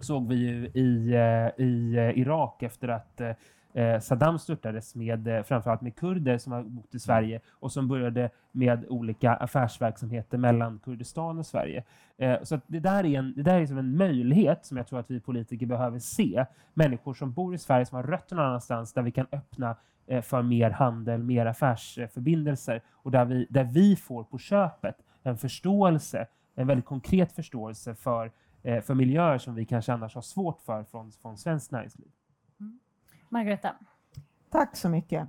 G: såg vi ju i, eh, i eh, Irak efter att eh, eh, Saddam störtades med eh, framförallt med kurder som har bott i Sverige och som började med olika affärsverksamheter mellan Kurdistan och Sverige. Eh, så det där är, en, det där är som en möjlighet som jag tror att vi politiker behöver se. Människor som bor i Sverige som har rötter någon annanstans där vi kan öppna eh, för mer handel, mer affärsförbindelser och där vi, där vi får på köpet en förståelse, en väldigt konkret förståelse för, eh, för miljöer som vi kanske annars har svårt för från, från svenskt näringsliv.
A: Margareta.
B: Tack så mycket.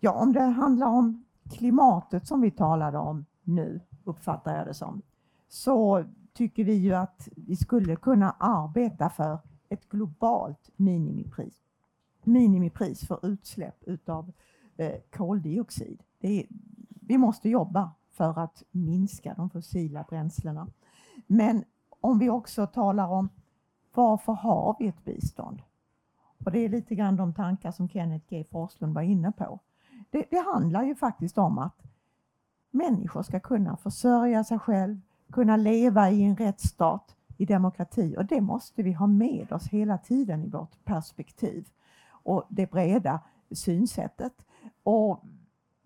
B: Ja, om det handlar om klimatet som vi talade om nu, uppfattar jag det som, så tycker vi ju att vi skulle kunna arbeta för ett globalt minimipris, minimipris för utsläpp utav eh, koldioxid. Är, vi måste jobba för att minska de fossila bränslena. Men om vi också talar om varför har vi ett bistånd? För det är lite grann de tankar som Kenneth G Forslund var inne på. Det, det handlar ju faktiskt om att människor ska kunna försörja sig själv, kunna leva i en rättsstat, i demokrati och det måste vi ha med oss hela tiden i vårt perspektiv och det breda synsättet. Och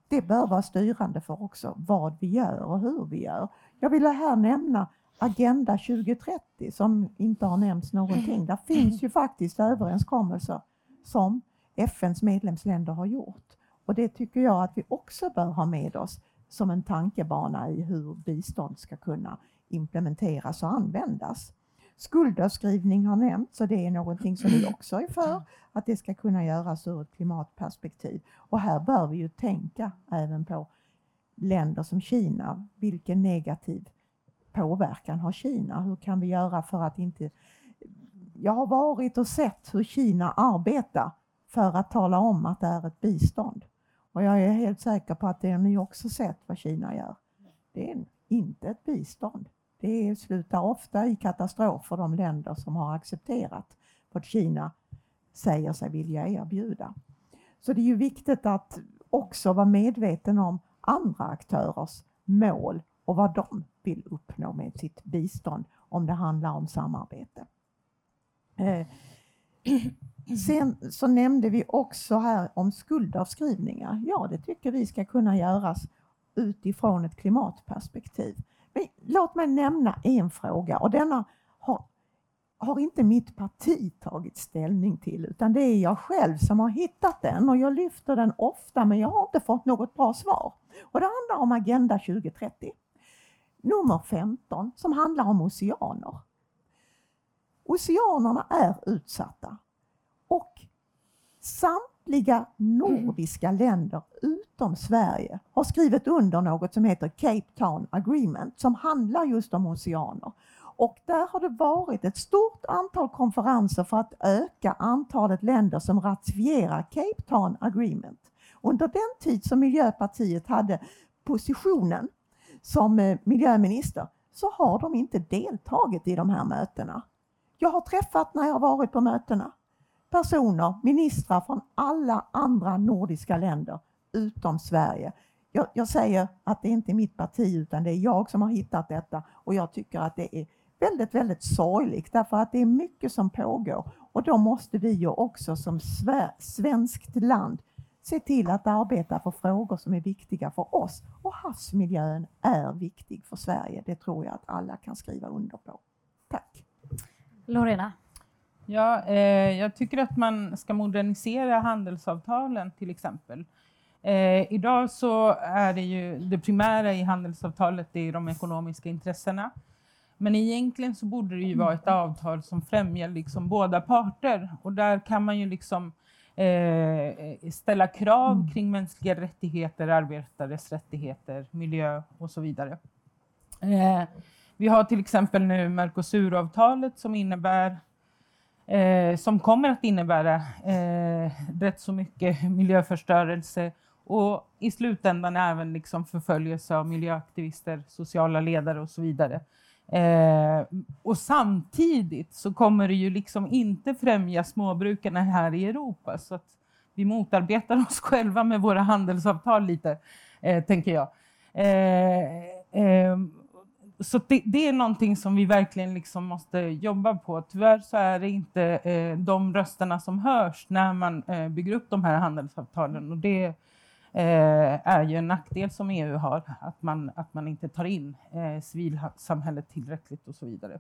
B: det bör vara styrande för också vad vi gör och hur vi gör. Jag vill här nämna Agenda 2030 som inte har nämnts någonting. Där finns ju faktiskt överenskommelser som FNs medlemsländer har gjort. Och det tycker jag att vi också bör ha med oss som en tankebana i hur bistånd ska kunna implementeras och användas. Skuldavskrivning har nämnts och det är någonting som vi också är för, att det ska kunna göras ur ett klimatperspektiv. Och här bör vi ju tänka även på länder som Kina, vilken negativ påverkan har Kina? Hur kan vi göra för att inte... Jag har varit och sett hur Kina arbetar för att tala om att det är ett bistånd. Och jag är helt säker på att det har ni också sett vad Kina gör. Det är inte ett bistånd. Det slutar ofta i katastrof för de länder som har accepterat vad Kina säger sig vilja erbjuda. Så det är ju viktigt att också vara medveten om andra aktörers mål och vad de vill uppnå med sitt bistånd om det handlar om samarbete. Eh, sen så nämnde vi också här om skuldavskrivningar. Ja, det tycker vi ska kunna göras utifrån ett klimatperspektiv. Men låt mig nämna en fråga och denna har, har inte mitt parti tagit ställning till utan det är jag själv som har hittat den och jag lyfter den ofta men jag har inte fått något bra svar. Och det handlar om Agenda 2030 nummer 15 som handlar om oceaner. Oceanerna är utsatta och samtliga nordiska länder utom Sverige har skrivit under något som heter Cape Town Agreement som handlar just om oceaner. Och där har det varit ett stort antal konferenser för att öka antalet länder som ratificerar Cape Town Agreement. Under den tid som Miljöpartiet hade positionen som eh, miljöminister så har de inte deltagit i de här mötena. Jag har träffat när jag har varit på mötena personer, ministrar från alla andra nordiska länder utom Sverige. Jag, jag, säger att det inte är mitt parti utan det är jag som har hittat detta och jag tycker att det är väldigt, väldigt sorgligt därför att det är mycket som pågår och då måste vi ju också som svenskt land se till att arbeta för frågor som är viktiga för oss. Och havsmiljön är viktig för Sverige. Det tror jag att alla kan skriva under på. Tack.
A: Lorena?
D: Ja, eh, jag tycker att man ska modernisera handelsavtalen till exempel. Eh, idag så är det ju det primära i handelsavtalet det är de ekonomiska intressena. Men egentligen så borde det ju vara ett avtal som främjar liksom båda parter och där kan man ju liksom eh, ställa krav mm. kring mänskliga rättigheter, arbetares rättigheter, miljö och så vidare. Eh, vi har till exempel nu Mercosur-avtalet som innebär eh, som kommer att innebära eh, rätt så mycket miljöförstörelse och i slutändan även liksom förföljelse av miljöaktivister, sociala ledare och så vidare. Eh, och samtidigt så kommer det ju liksom inte främja småbrukarna här i Europa. Så att vi motarbetar oss själva med våra handelsavtal lite, eh, tänker jag. Eh, eh så det, det, är någonting som vi verkligen liksom måste jobba på. Tyvärr så är det inte eh, de rösterna som hörs när man eh, bygger upp de här handelsavtalen. Och det eh, Eh, är ju en nackdel som EU har, att man, att man inte tar in eh, civilsamhället tillräckligt och så vidare.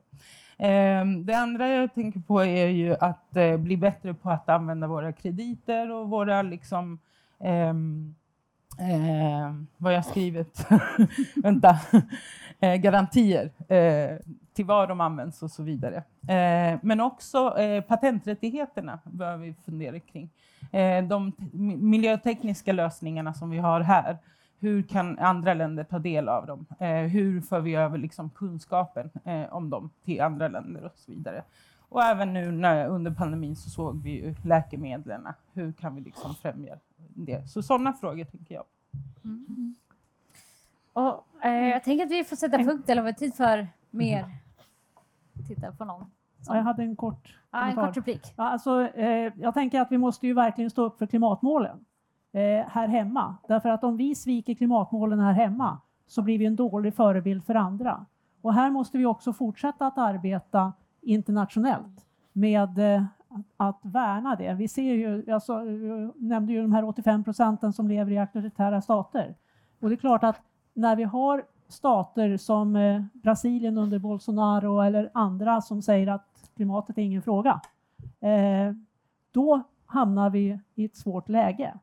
D: Eh, det andra jag tänker på är ju att eh, bli bättre på att använda våra krediter och våra liksom, ehm, eh, vad jag skrivit, vänta, eh, garantier eh, till vad de används och så vidare. Eh, men också eh, patenträttigheterna bör vi fundera kring. Eh, de miljötekniska lösningarna som vi har här, hur kan andra länder ta del av dem? Eh, hur för vi över liksom, kunskapen eh, om dem till andra länder och så vidare. Och även nu när, under pandemin så såg vi ju läkemedlen. Hur kan vi liksom främja det? Så sådana frågor tänker jag. Mm.
A: Och, eh, jag tänker att vi får sätta punkt eller har vi tid för mer? Titta på någon.
C: Ja, jag hade en kort
A: ja, en kort replik.
C: Ja, alltså, eh, jag tänker att vi måste ju verkligen stå upp för klimatmålen eh, här hemma. Därför att om vi sviker klimatmålen här hemma så blir vi en dålig förebild för andra. Och här måste vi också fortsätta att arbeta internationellt med eh, att värna det. Vi ser ju, jag, så, jag nämnde ju de här 85 procenten som lever i auktoritära stater. Och det är klart att när vi har stater som eh, Brasilien under Bolsonaro eller andra som säger att klimatet är ingen fråga, eh, då hamnar vi i ett svårt läge.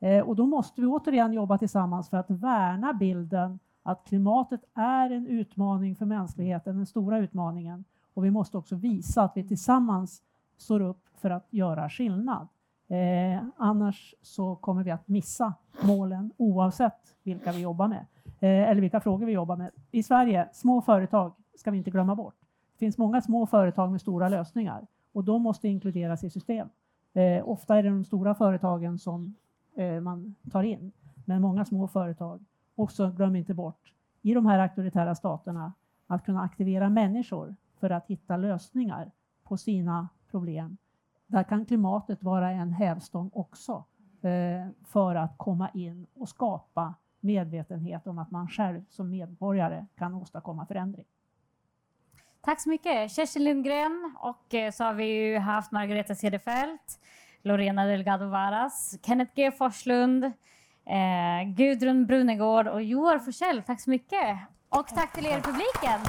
C: Eh, och då måste vi återigen jobba tillsammans för att värna bilden att klimatet är en utmaning för mänskligheten, den stora utmaningen. Och vi måste också visa att vi tillsammans står upp för att göra skillnad. Eh, annars så kommer vi att missa målen oavsett vilka vi jobbar med. Eh, eller vilka frågor vi jobbar med. I Sverige, små företag ska vi inte glömma bort. Det finns många små företag med stora lösningar och de måste inkluderas i system. Eh, ofta är det de stora företagen som eh, man tar in, men många små företag. Också glöm inte bort i de här auktoritära staterna att kunna aktivera människor för att hitta lösningar på sina problem. Där kan klimatet vara en hävstång också eh, för att komma in och skapa medvetenhet om att man själv som medborgare kan åstadkomma förändring.
A: Tack så mycket. Kerstin Lundgren och eh, så har vi ju haft Margareta Cederfelt, Lorena Delgado Varas, Kenneth G Forslund, eh, Gudrun Brunegård och Joar Forsell. Tack så mycket. Och tack till er i publiken.